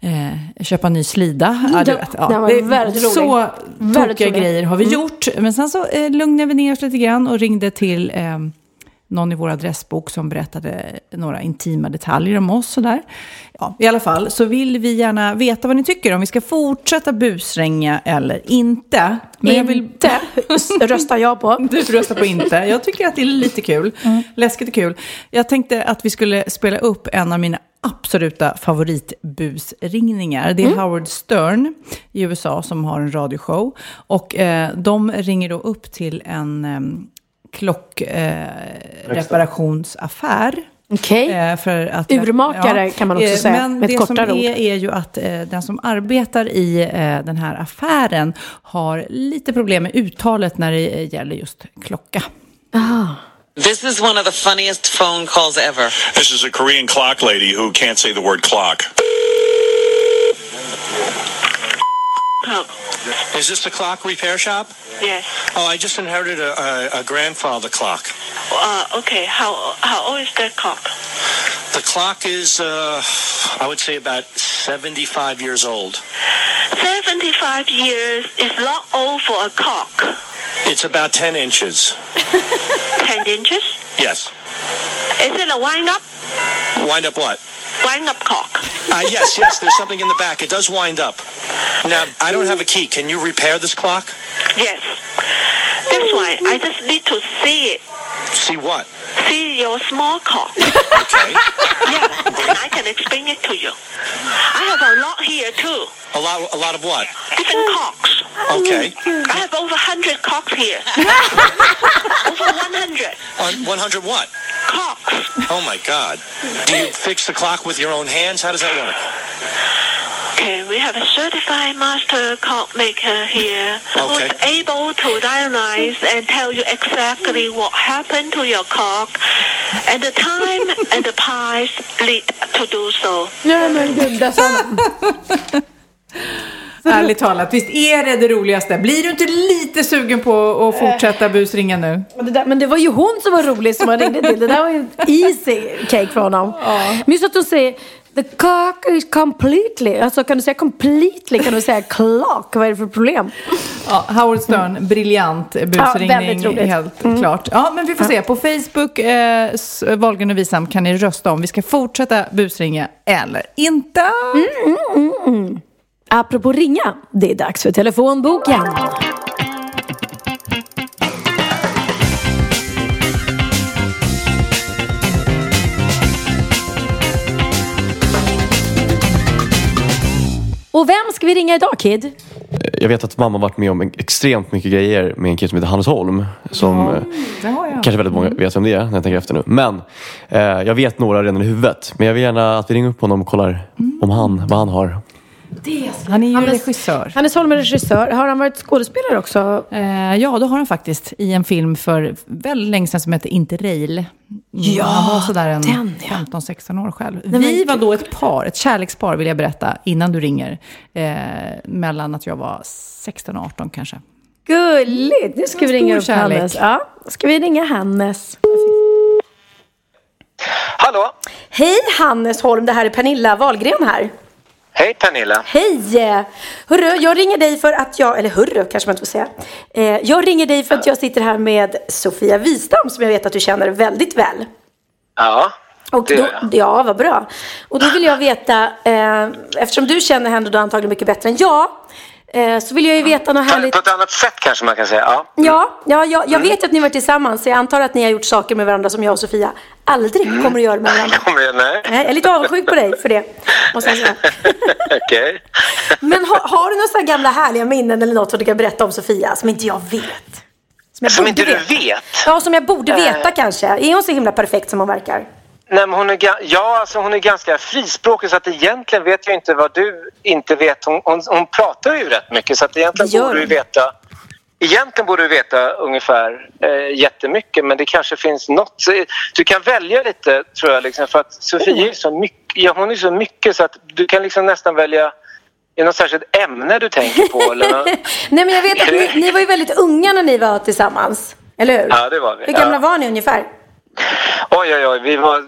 eh, köpa en ny slida. Ja, du vet, ja. Den var Det- väldigt rolig. Så Väldigt tokiga rolig. grejer har vi Mm. gjort. Men sen så eh, lugnade vi ner oss lite grann och ringde till eh, någon i vår adressbok som berättade några intima detaljer om oss. Och där. Ja, I alla fall så vill vi gärna veta vad ni tycker, om vi ska fortsätta busränga eller inte. Men jag vill... Inte röstar jag på. Du röstar på inte. Jag tycker att det är lite kul. Läskigt och kul. Jag tänkte att vi skulle spela upp en av mina absoluta favoritbusringningar. Det är Howard Stern i USA som har en radioshow. Och eh, de ringer då upp till en eh, klockreparationsaffär. Okej. Eh, för att, Urmakare kan man också Eh, säga, Men med ett det som kortare ord. är, är ju att eh, den som arbetar i eh, den här affären har lite problem med uttalet när det eh, gäller just klocka. This is one of the funniest phone calls ever. This is a Korean clock lady who can't say the word clock. Is this the clock repair shop? Yes. Oh, I just inherited a, a, a grandfather clock. Uh, okay. How how old is that clock? The clock is, uh, I would say, about 75 years old. Seventy-five years is not old for a clock. It's about 10 inches. Ten inches. Yes. Is it a wind up? Wind up what? Wind up clock. Uh, yes, yes, there's something in the back. It does wind up. Now, I don't have a key. Can you repair this clock? Yes. That's why I just need to see it. See what? See your small clock. Okay. yeah. Then I can explain it to you. I have a lot here too. A lot, a lot of what? Different clocks. Okay. I have over 100 clocks here. over 100 On 100 what? clocks. Oh my God. Do you fix the clock with your own hands? How does that work? Okay, we have a certified master clock maker here Okay. who's able to diagnose and tell you exactly what happened to your clock and the time and the price lead to do so. Nej men gud, där sa han. Ärligt talat, visst är det det roligaste? Blir du inte lite sugen på att fortsätta busringa nu? Men det, där, men det var ju hon som var rolig som han ringde till. Det där var ju en easy cake för honom. Men just att hon säger The clock is completely. Alltså kan du säga completely kan du säga clock. Vad är det för problem? Ja, Howard Stern, briljant busringning. roligt. helt Mm. klart. Ja, men vi får se. På Facebook, eh, Wahlgren och Wisam, kan ni rösta om vi ska fortsätta busringa eller inte. Mm. Apropå ringa, det är dags för telefonboken. Och vem ska vi ringa idag Kid? Jag vet att mamma varit med om extremt mycket grejer med en kille som heter Hannes Holm. Som eh, Det har jag. kanske väldigt många vet vem det är när jag tänker efter nu. Men eh, jag vet några redan i huvudet. Men jag vill gärna att vi ringer upp honom och kollar om han, vad han har. Han är ju Hannes- regissör. Hannes Holm är regissör. Har han varit skådespelare också? Eh, ja, det har han faktiskt. I en film för väldigt länge sedan som heter Interrail. Mm, Ja, han var sådär en den, ja. 15-16 år själv. men Vi var då ett par, ett kärlekspar vill jag berätta, innan du ringer. Eh, mellan att jag var 16 och 18 kanske. Gulligt! Nu ska vi ringa upp kärlek. Hannes. Ja, ska vi ringa Hannes? Hallå? Hej Hannes Holm, det här är Pernilla Wahlgren här. Hej Pernilla. Hej! Hörru, jag ringer dig för att jag, eller hörru kanske man inte får säga. Eh, jag ringer dig för att jag sitter här med Sofia Wistam som jag vet att du känner väldigt väl. Ja, Och det gör jag. ja, vad bra. Och då vill jag veta, eh, eftersom du känner henne då antagligen mycket bättre än jag, eh, så vill jag ju veta något härligt. På ett annat sätt kanske man kan säga. Ja. Ja, ja, ja jag Mm. vet ju att ni varit tillsammans, så jag antar att ni har gjort saker med varandra som jag och Sofia aldrig Mm. kommer att göra med varandra. Kommer jag? Nej. Jag är lite avundsjuk på dig för det, måste jag säga. Okej. Men har, har du några sådana gamla härliga minnen eller något som du kan berätta om Sofia som inte jag vet? Som borde inte du veta. vet? Ja, som jag borde veta Eh. kanske. Är hon så himla perfekt som hon verkar? Nej, hon är, ja, alltså hon är ganska frispråkig så att egentligen vet jag inte vad du inte vet. Hon, hon, hon pratar ju rätt mycket så att egentligen Det borde du veta Egentligen borde du veta ungefär eh, jättemycket men det kanske finns något. Eh, Du kan välja lite tror jag liksom, för att Sofia är så mycket, ja, hon är så mycket så att du kan liksom nästan välja är det något särskilt ämne du tänker på? Eller något? Nej, men jag vet att ni, ni var ju väldigt unga när ni var tillsammans. Eller hur? Ja, det var vi. Hur gamla ja. var ni ungefär? Oj, oj, oj. Vi var...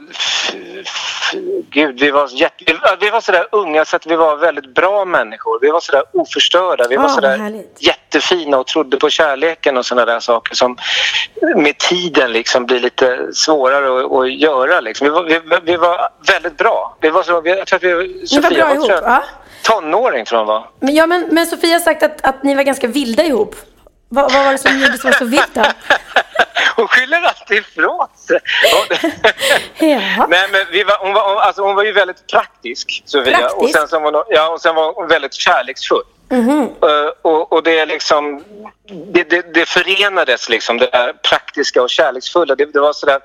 Gud, vi var, jätte, vi var- vi var sådär unga så att vi var väldigt bra människor. Vi var sådär oförstörda. Vi var sådär härligt. jättefina och trodde på kärleken och sådana där saker som med tiden liksom blir lite svårare att, att göra. Liksom. Vi, var, vi, vi var väldigt bra. Vi var så, jag tror att vi, Ni var Sofia bra ihop, tror jag, va? tonåring tror jag hon var. Men, ja, men, men Sofia har sagt att, att ni var ganska vilda ihop. Vad, vad var det som gjorde var så vilt då? Hon skyller alltid ifrån sig. Ja. Nej, men vi var, hon, var, alltså hon var ju väldigt praktisk, Sofia. Praktisk? Och sen, var hon, ja, och sen var hon väldigt kärleksfull. Mhm. Eh, och, och det är liksom... Det, det, det förenades liksom, det där praktiska och kärleksfulla. Det, det var sådär...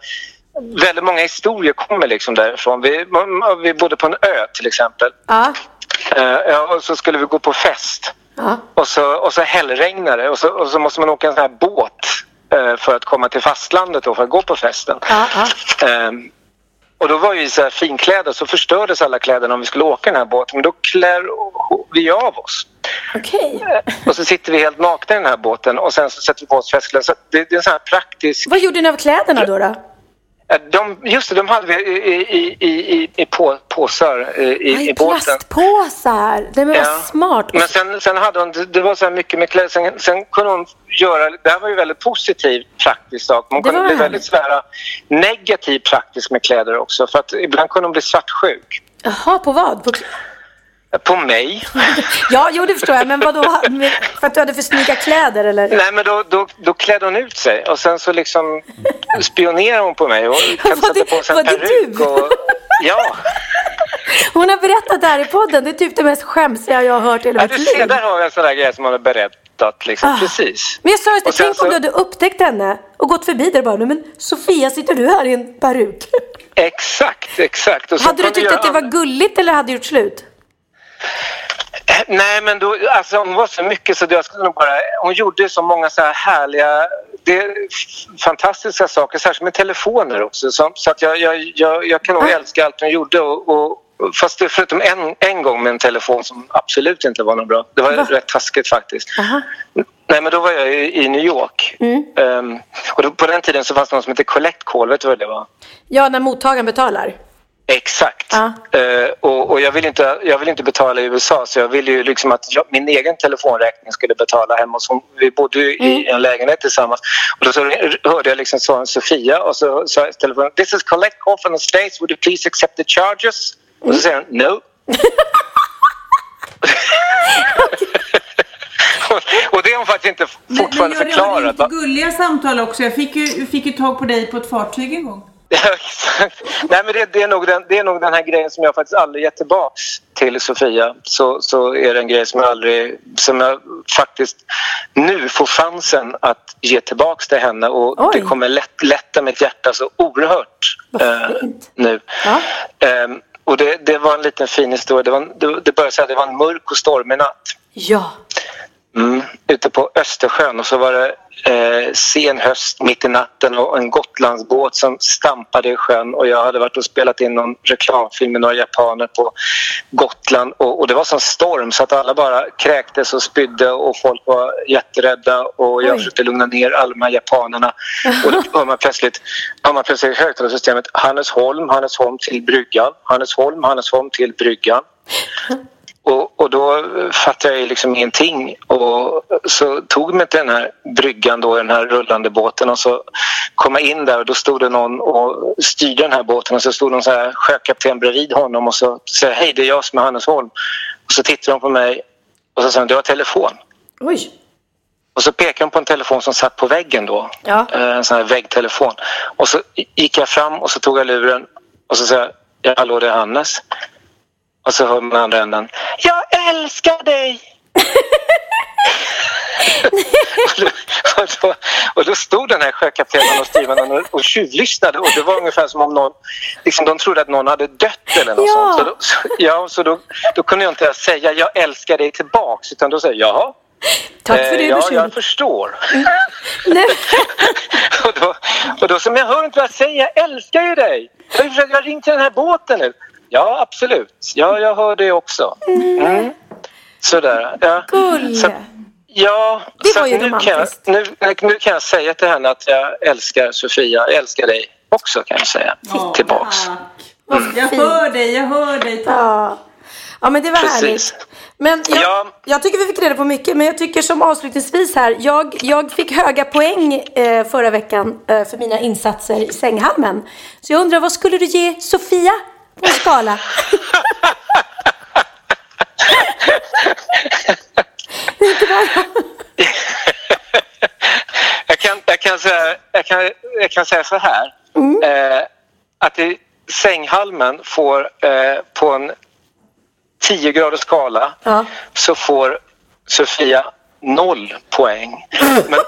Väldigt många historier kommer liksom därifrån. Vi, vi bodde på en ö till exempel. Ja. Eh, ja, och så skulle vi gå på fest. Ja. Och så, och så hällregnade det och så, och så måste man åka en sån här båt eh, för att komma till fastlandet då, för att gå på festen. Ja, ja. Ehm, och då var vi så här finklädda så förstördes alla kläderna om vi skulle åka den här båten. Men då klär vi av oss. Okej. Och så sitter vi helt nakna i den här båten och sen så sätter vi på oss festkläder. Så det, det är en sån här praktisk... Vad gjorde ni av kläderna då? då? Eh, De, just det, de hade vi i, i, i, i, i på, påsar eh, i, i, Aj, båten. plastpåsar. Det var Ja. smart. Men sen, sen hade hon, det- var så här mycket med kläder. Sen, sen kunde hon göra, det här var ju väldigt positiv praktisk sak. Det kunde bli härligt. väldigt så här, negativ praktisk med kläder också. För att ibland kunde hon bli svartsjuk. Jaha, på vad? På... På mig. Ja, jo det förstår jag. Men vad då? För att du hade för snygga kläder eller? Nej men då, då, då klädde hon ut sig och sen så liksom spionerade hon på mig och Var det- sätta på sig var en det peruk. du? Och, ja, Hon har berättat det här i podden. Det är typ det mest skämsiga jag har hört i hela ja mitt du ser, liv. där har vi en sån där grej som hon har berättat. Liksom. Ah. Precis. Men jag sa just det, tänk om så- du hade upptäckt henne och gått förbi där och bara, "Nej, men Sofia sitter du här i en peruk? Exakt, exakt. Hade du tyckt att det var gulligt eller hade du gjort slut? Eh, Nej, men då, alltså, hon var så mycket så jag skulle nog bara... Hon gjorde så många så här härliga, det, fantastiska saker, särskilt med telefoner också. Så, så att jag, jag, jag, jag kan nog älska allt hon gjorde. Och, och, fast det, förutom en, en gång med en telefon som absolut inte var något bra. Det var Va? rätt taskigt faktiskt. Nej, men då var jag i, i New York. Mm. Ehm, och då, på den tiden så fanns det något som hette Collect Call. Vet du vad det var? Ja, när mottagaren betalar. Exakt. Eh, och och jag, vill inte, jag vill inte betala i USA så jag ville ju liksom att jag, min egen telefonräkning skulle betala hemma hos. Vi bodde ju i en lägenhet tillsammans. Och då så hörde jag liksom svaren Sofia och så sa jag telefonen This is collect call from the States. Would you please accept the charges? Och så säger hon No. och, det har hon faktiskt inte fortfarande förklarat. va? gulliga samtal också. Jag fick ju, fick ju tag på dig på ett fartyg en gång. Ja, exakt. Nej, men det, det, är nog den, det är nog den här grejen som jag faktiskt aldrig gett tillbaks till Sofia. Så, så är det en grej som jag aldrig, som jag faktiskt nu får chansen att ge tillbaks till henne och Oj. det kommer lätt, lätta mitt hjärta så oerhört eh, nu. Ehm, och det, det var en liten fin historia. Det, var, en- det, det började säga det var en mörk och stormig natt. Ja. Mm, ute på Östersjön och så var det eh, sen höst mitt i natten och en Gotlandsbåt som stampade i sjön. Och jag hade varit och spelat in någon reklamfilm med några japaner på Gotland. Och, och det var sån storm så att alla bara kräktes och spydde och folk var jätterädda. Och jag Oj. försökte lugna ner alla de här japanerna. Och då hör man plötsligt, hör man plötsligt högtalarsystemet. Hannesholm, Hannesholm till bryggan, Hannesholm, Hannesholm till bryggan Och, och då fattade jag liksom ingenting och så tog mig till den här bryggan då, den här rullande båten och så kom jag in där och då stod det någon och styrde den här båten och så stod någon så här sjökapten bredvid honom och så säger hej det är jag som är Hannes Holm. Och så tittar de på mig och så säger de du har telefon. Oj. Och så pekade de på en telefon som satt på väggen då. Ja. Eh, En sån här väggtelefon. Och så gick jag fram och så tog jag luren och så sa jag ja, hallå det är Hannes. Och så hör man andra änden. Jag älskar dig! och, då, och, då, och då stod den här sjökaptenen och styrmannen och, och tjuvlyssnade och det var ungefär som om någon, liksom, de trodde att någon hade dött eller något Ja. sånt. Så, då, så, ja, så då, då kunde jag inte säga jag älskar dig tillbaks utan då säger jag jaha. Tack för det Eh, Ja, beskedet. jag förstår. Nej. och, då, och då som jag hör inte vad jag säger, jag älskar ju dig. Jag har ringt till den här båten nu. Ja, absolut. Ja, jag hör det också. Mm. Sådär. Ja. Gull. Så, ja, Det så var ju nu kan, jag, romantiskt. nu, nu kan jag säga till henne att jag älskar Sofia. Jag älskar dig också kan jag säga. Tillbaks. Jag hör dig, jag hör dig. Ja. ja, men det var Precis. härligt. Men jag, Ja. jag tycker vi fick reda på mycket, men jag tycker som avslutningsvis här, jag, jag fick höga poäng eh, förra veckan eh, för mina insatser i sänghalmen. Så jag undrar, vad skulle du ge Sofia på en skala? Jag kan, jag kan, säga, jag kan, jag kan säga så här. Eh, att i sänghalmen får eh, på en 10 graders skala Ja. så får Sofia noll poäng. Men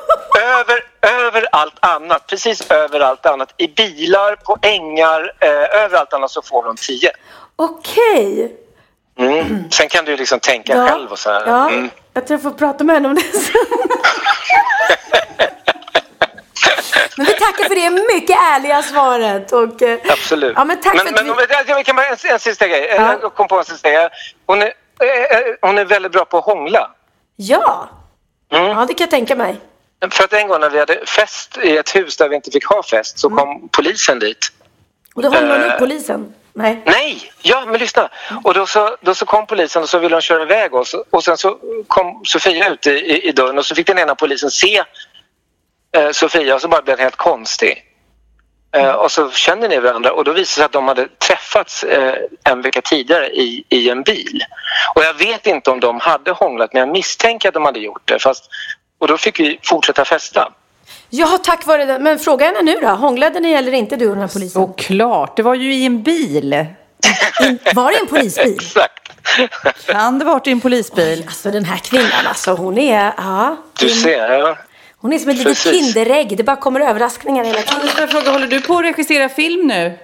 över, över allt annat, precis över allt annat, i bilar, på ängar, eh, över allt annat så får hon 10. Okej. Mm. Sen kan du liksom tänka Ja. själv och så här. Ja, Mm. jag tror jag får prata med henne om det sen. Men vi tackar för det mycket ärliga svaret. Och, eh, Absolut. Ja, men tack men, för men, att vi... jag- kan bara, en, en sista grej. Ja. Jag kom på en sista grej. Hon är, eh, eh, hon är väldigt bra på att hångla. Ja. Mm. ja, det kan jag tänka mig. För att en gång när vi hade fest i ett hus där vi inte fick ha fest så kom polisen dit. Och då håller Eh. upp polisen. Nej. Nej, ja men lyssna. Och då så, då så kom polisen och så ville de köra iväg oss. Och sen så kom Sofia ut i, i, i dörren och så fick den ena polisen se eh, Sofia och så bara blev den helt konstig. Eh, och så känner ni varandra och då visade det sig att de hade träffats eh, en vecka tidigare i, i en bil. Och jag vet inte om de hade hånglat men jag misstänker att de hade gjort det. Fast, och då fick vi fortsätta festa. Jaha, tack vare det. Men fråga henne nu då. Hånglade ni eller inte du och den här polisen? Såklart, det var ju i en bil. In, var det en polisbil? Exakt. Kan det varit i en polisbil? Alltså den här kvinnan alltså, hon är... Ja, Du ser, ja. Hon är som ett litet kinderägg. Det bara kommer överraskningar hela tiden. Anders, får jag fråga, håller du på att regissera film nu?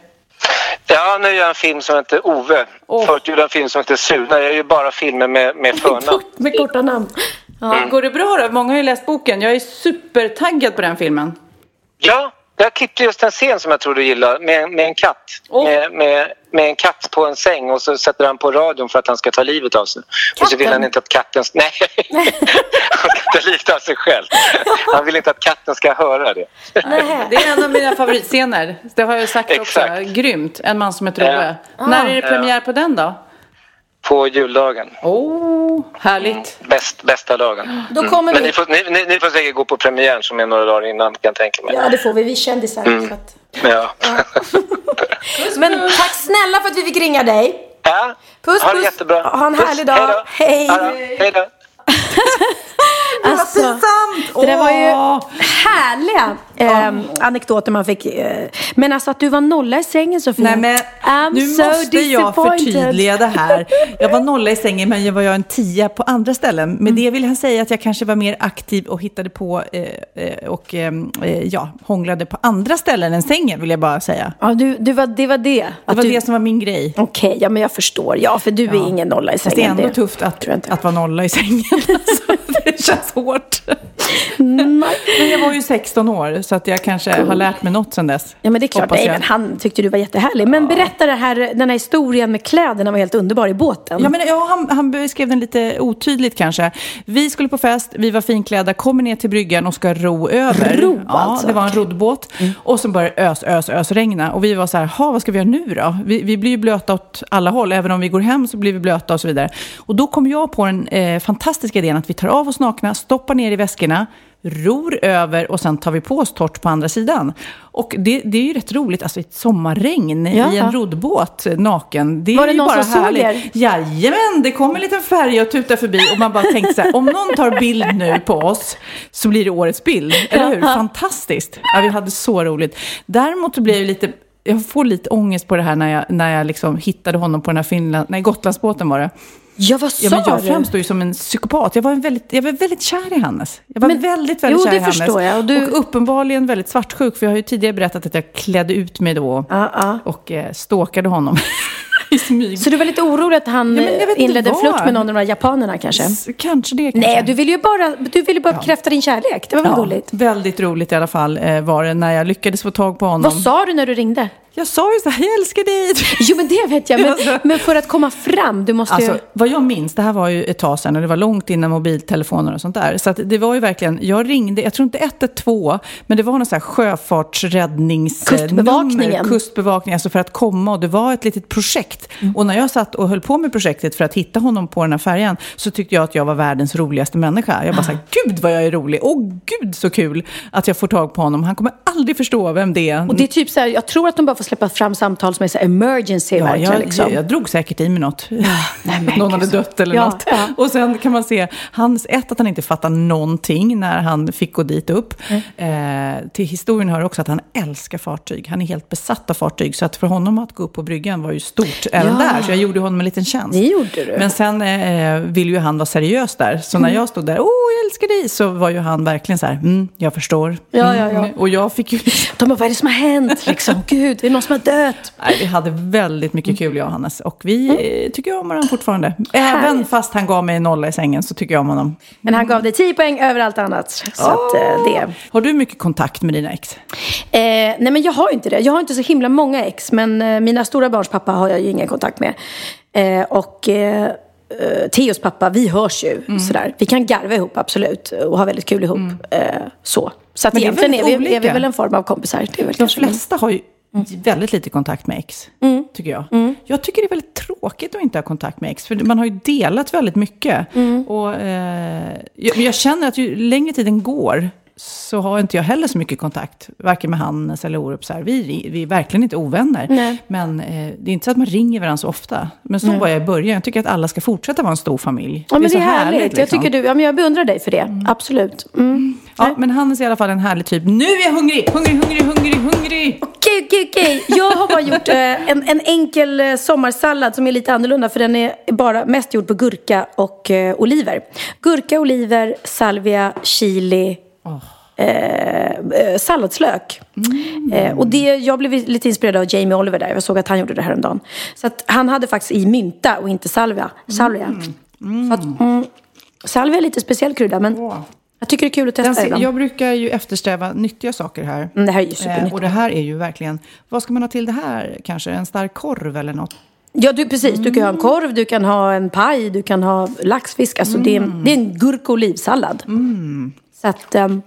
Ja, nu gör jag en film som heter Ove. Förut gjorde jag en film som heter Suna. Jag gör ju bara filmer med, med förnamn. Med korta namn. Ja. Mm. Går det bra då? Många har ju läst boken. Jag är supertaggad på den filmen. Ja, jag klippte just en scen som jag tror du gillar med, med en katt. Med, med, med en katt på en säng och så sätter han på radion för att han ska ta livet av sig. Och så vill han inte att katten... Nej, han ska ta livet av sig själv. Han vill inte att katten ska höra det. Det är en av mina favoritscener. Det har jag sagt också. Exakt. Grymt. En man som heter Ja. Ove. Ah. När är det Ja. premiär på den då? På juldagen. Oh, härligt. Bäst, bästa dagen. Då kommer Men vi- ni får, ni, ni, ni får säkert gå på premiären som är några dagar innan kan jag tänka mig. Ja, det får vi. Vi är kändisar. Mm. Så att... Ja. Men tack snälla för att vi fick ringa dig. ja. Puss, ha det puss. jättebra. Ha en Puss. härlig dag. Hej då. Hej. Hej då. Alltså, det där var ju härliga eh, anekdoter man fick. Eh, men alltså att du var nolla i sängen Sofia. Nej, men I'm nu so måste jag förtydliga det här. Jag var nolla i sängen, men jag var jag en tia på andra ställen. Med Mm. det vill han säga att jag kanske var mer aktiv och hittade på eh, eh, och eh, eh, ja, hånglade på andra ställen än sängen, vill jag bara säga. Ja, du, du var, det var det. Det Att var du... det som var min grej. Okej, ja men jag förstår. Ja, för du är ingen nolla i Fast sängen. det är ändå tufft att, att vara nolla i sängen. Alltså, det känns hårt. Men jag var ju 16 år, så att jag kanske har lärt mig något sedan dess. Ja men det är klart, Hoppas nej, men han tyckte du var jättehärlig. Men berätta det här, den här historien med kläderna var helt underbar i båten. Ja, men, ja, han, han beskrev den lite otydligt kanske. Vi skulle på fest, vi var finklädda, kommer ner till bryggan och ska ro över. Ro, ja, alltså. Det var en roddbåt. Och så började ös, ös, ös regna. Och vi var så här, "Ha, vad ska vi göra nu då? Vi, vi blir ju blöta åt alla håll. Även om vi går hem så blir vi blöta och så vidare. Och då kom jag på den eh, fantastiska idén att vi tar av oss nakna, stoppar ner i väskorna, ror över och sen tar vi på oss torrt på andra sidan. Och det, det är ju rätt roligt, alltså ett sommarregn i Jaha. en roddbåt naken. Det är Var det ju någon bara som såg härligt. er? Jajamän, det kom en liten färja och tutade förbi och man bara tänkte så här, om någon tar bild nu på oss så blir det årets bild. Eller hur? Ja. Fantastiskt. Ja, vi hade så roligt. Däremot blev jag lite, jag får lite ångest på det här när jag, när jag liksom hittade honom på den här Finland, nej, Gotlandsbåten var det. Ja, vad sa Ja, men jag du? framstår ju som en psykopat. Jag var, en väldigt, jag var väldigt kär i Hannes. Jag var Men- väldigt, väldigt jo, kär i Hannes. förstår jag. Och du- och uppenbarligen väldigt svartsjuk, för jag har ju tidigare berättat att jag klädde ut mig då och eh, stalkade honom i smyg. Så du var lite orolig att han Ja, inledde en flört med någon av de där japanerna kanske? S- Kanske det. Kanske. Nej, du ville ju bara, du ville bara bekräfta din kärlek. Det var väl Ja, gulligt? Väldigt roligt i alla fall eh, var det när jag lyckades få tag på honom. Vad sa du när du ringde? Jag sa ju så här, jag älskar dig. Jo, men det vet jag. Men, Alltså- men för att komma fram, du måste Alltså, ju... vad jag minns, det här var ju ett tag sedan och det var långt innan mobiltelefoner och sånt där. Så att det var ju verkligen, jag ringde, jag tror inte 112, men det var någon sån här sjöfartsräddnings... Kustbevakningen. nummer, Kustbevakning, alltså för att komma och det var ett litet projekt. Mm. Och när jag satt och höll på med projektet för att hitta honom på den här färjan så tyckte jag att jag var världens roligaste människa. Jag bara såhär, gud vad jag är rolig, åh gud så kul att jag får tag på honom. Han kommer aldrig förstå vem det är. Och det är typ så här, jag tror att de bara får släppa fram samtal som är så emergency Ja, verkligen. jag, liksom. jag, jag drog säkert i mig något. Någon hade dött eller Ja, något. ja. Och sen kan man se, hans, ett att han inte fattar någonting när han fick gå dit upp. Mm. Eh, till historien hör också att han älskar fartyg. Han är helt besatt av fartyg. Så att för honom att gå upp på bryggan var ju stort även Ja. där. Så jag gjorde honom en liten tjänst. Det gjorde du. Men sen eh, vill ju han vara seriös där. Så när Mm. jag stod där, åh jag älskar dig, så var ju han verkligen så här, mm, jag förstår. Ja, ja, ja. Mm. Och jag fick ju De bara, vad är det som har hänt? Liksom, Gud, någon som har dött. Nej, vi hade väldigt mycket kul jag och Hannes. Och vi eh, tycker om varandra fortfarande. Även fast han gav mig nolla i sängen så tycker jag om honom. Men han gav dig 10 poäng över allt annat. Så att, eh, det. Har du mycket kontakt med dina ex? Eh, nej men jag har inte det. Jag har inte så himla många ex. Men eh, mina stora barns pappa har jag ju ingen kontakt med. Eh, och eh, Theos pappa, vi hörs ju Mm. sådär. Vi kan garva ihop absolut. Och ha väldigt kul ihop. Eh, så. Så att Men det är egentligen är, väldigt vi, är vi väl en form av kompisar. Det är väl De flesta har ju väldigt lite kontakt med ex, tycker jag. Jag tycker det är väldigt tråkigt att inte ha kontakt med ex, för man har ju delat väldigt mycket. Och, eh, jag, jag känner att ju längre tiden går så har inte jag heller så mycket kontakt, varken med Hannes eller Orup. Så här. Vi, vi är verkligen inte ovänner. Nej. Men eh, det är inte så att man ringer varandra så ofta. Men så Nej. var jag i början. Jag tycker att alla ska fortsätta vara en stor familj. Ja, men det är, så härligt. Jag, liksom. tycker du, ja, men jag beundrar dig för det. Absolut. Mm. Ja, men Hannes är i alla fall en härlig typ. Nu är jag hungrig, hungrig, hungrig, hungrig, hungrig. Okej, okej, okej. Jag har bara gjort eh, en, en enkel eh, sommarsallad som är lite annorlunda för den är bara mest gjord på gurka och eh, oliver. Gurka, oliver, salvia, chili, eh, eh, salladslök. Eh, och det, jag blev lite inspirerad av Jamie Oliver där. Jag såg att han gjorde det här en dag. Så att han hade faktiskt i mynta och inte salvia. salvia. Så att, mm, salvia är lite speciell krydda men jag tycker det är kul att testa ibland. jag brukar ju eftersträva nyttiga saker här. Mm, det här är ju supernyttigt. Eh, och det här är ju verkligen, vad ska man ha till det här kanske? En stark korv eller något? Ja, du, precis. Du kan ha en korv, du kan ha en paj, du kan ha laxfisk. Alltså det, är, en- det är en gurka och olivsallad. Så att... ehm,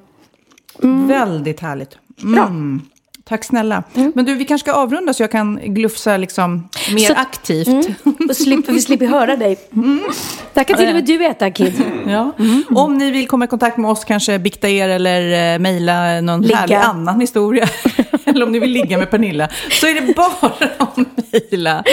Väldigt härligt. Mm. Tack snälla. Men du, vi kanske ska avrunda så jag kan glufsa liksom mer Så- aktivt. Mm. Och slipper, vi slipper höra dig. Där kan till och med du äta, Kid. Ja. Om ni vill komma i kontakt med oss, kanske bikta er eller uh, mejla någon Ligga. härlig annan historia. eller om ni vill ligga med Pernilla. Så är det bara att mejla.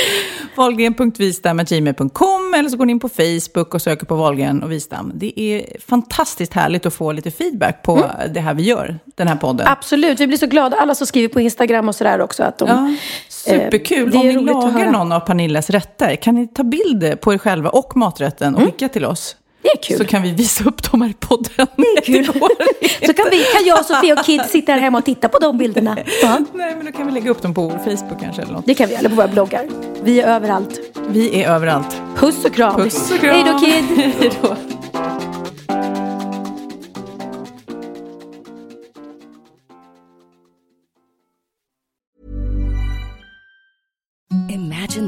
Wahlgren.vistam.gmail.com eller så går ni in på Facebook och söker på Wahlgren och Vistam. Det är fantastiskt härligt att få lite feedback på det här vi gör, den här podden. Absolut, vi blir så glada. Alla som skriver på Instagram och sådär också. Att de, Ja, superkul. eh, det är Om ni lagar någon av Pernillas rätter, kan ni ta bild på er själva och maträtten och skicka till oss? Det är kul. Så kan vi visa upp dem här i podden. Det är kul. Så kan, vi, kan jag, Sofia och Kid sitta här hemma och titta på de bilderna. Ja, Nej, men då kan vi lägga upp dem på Facebook kanske eller något. det kan vi, eller på våra bloggar. Vi är överallt. Vi är överallt. Puss och kram. Puss och kram. Hej då, Kid. Hej då.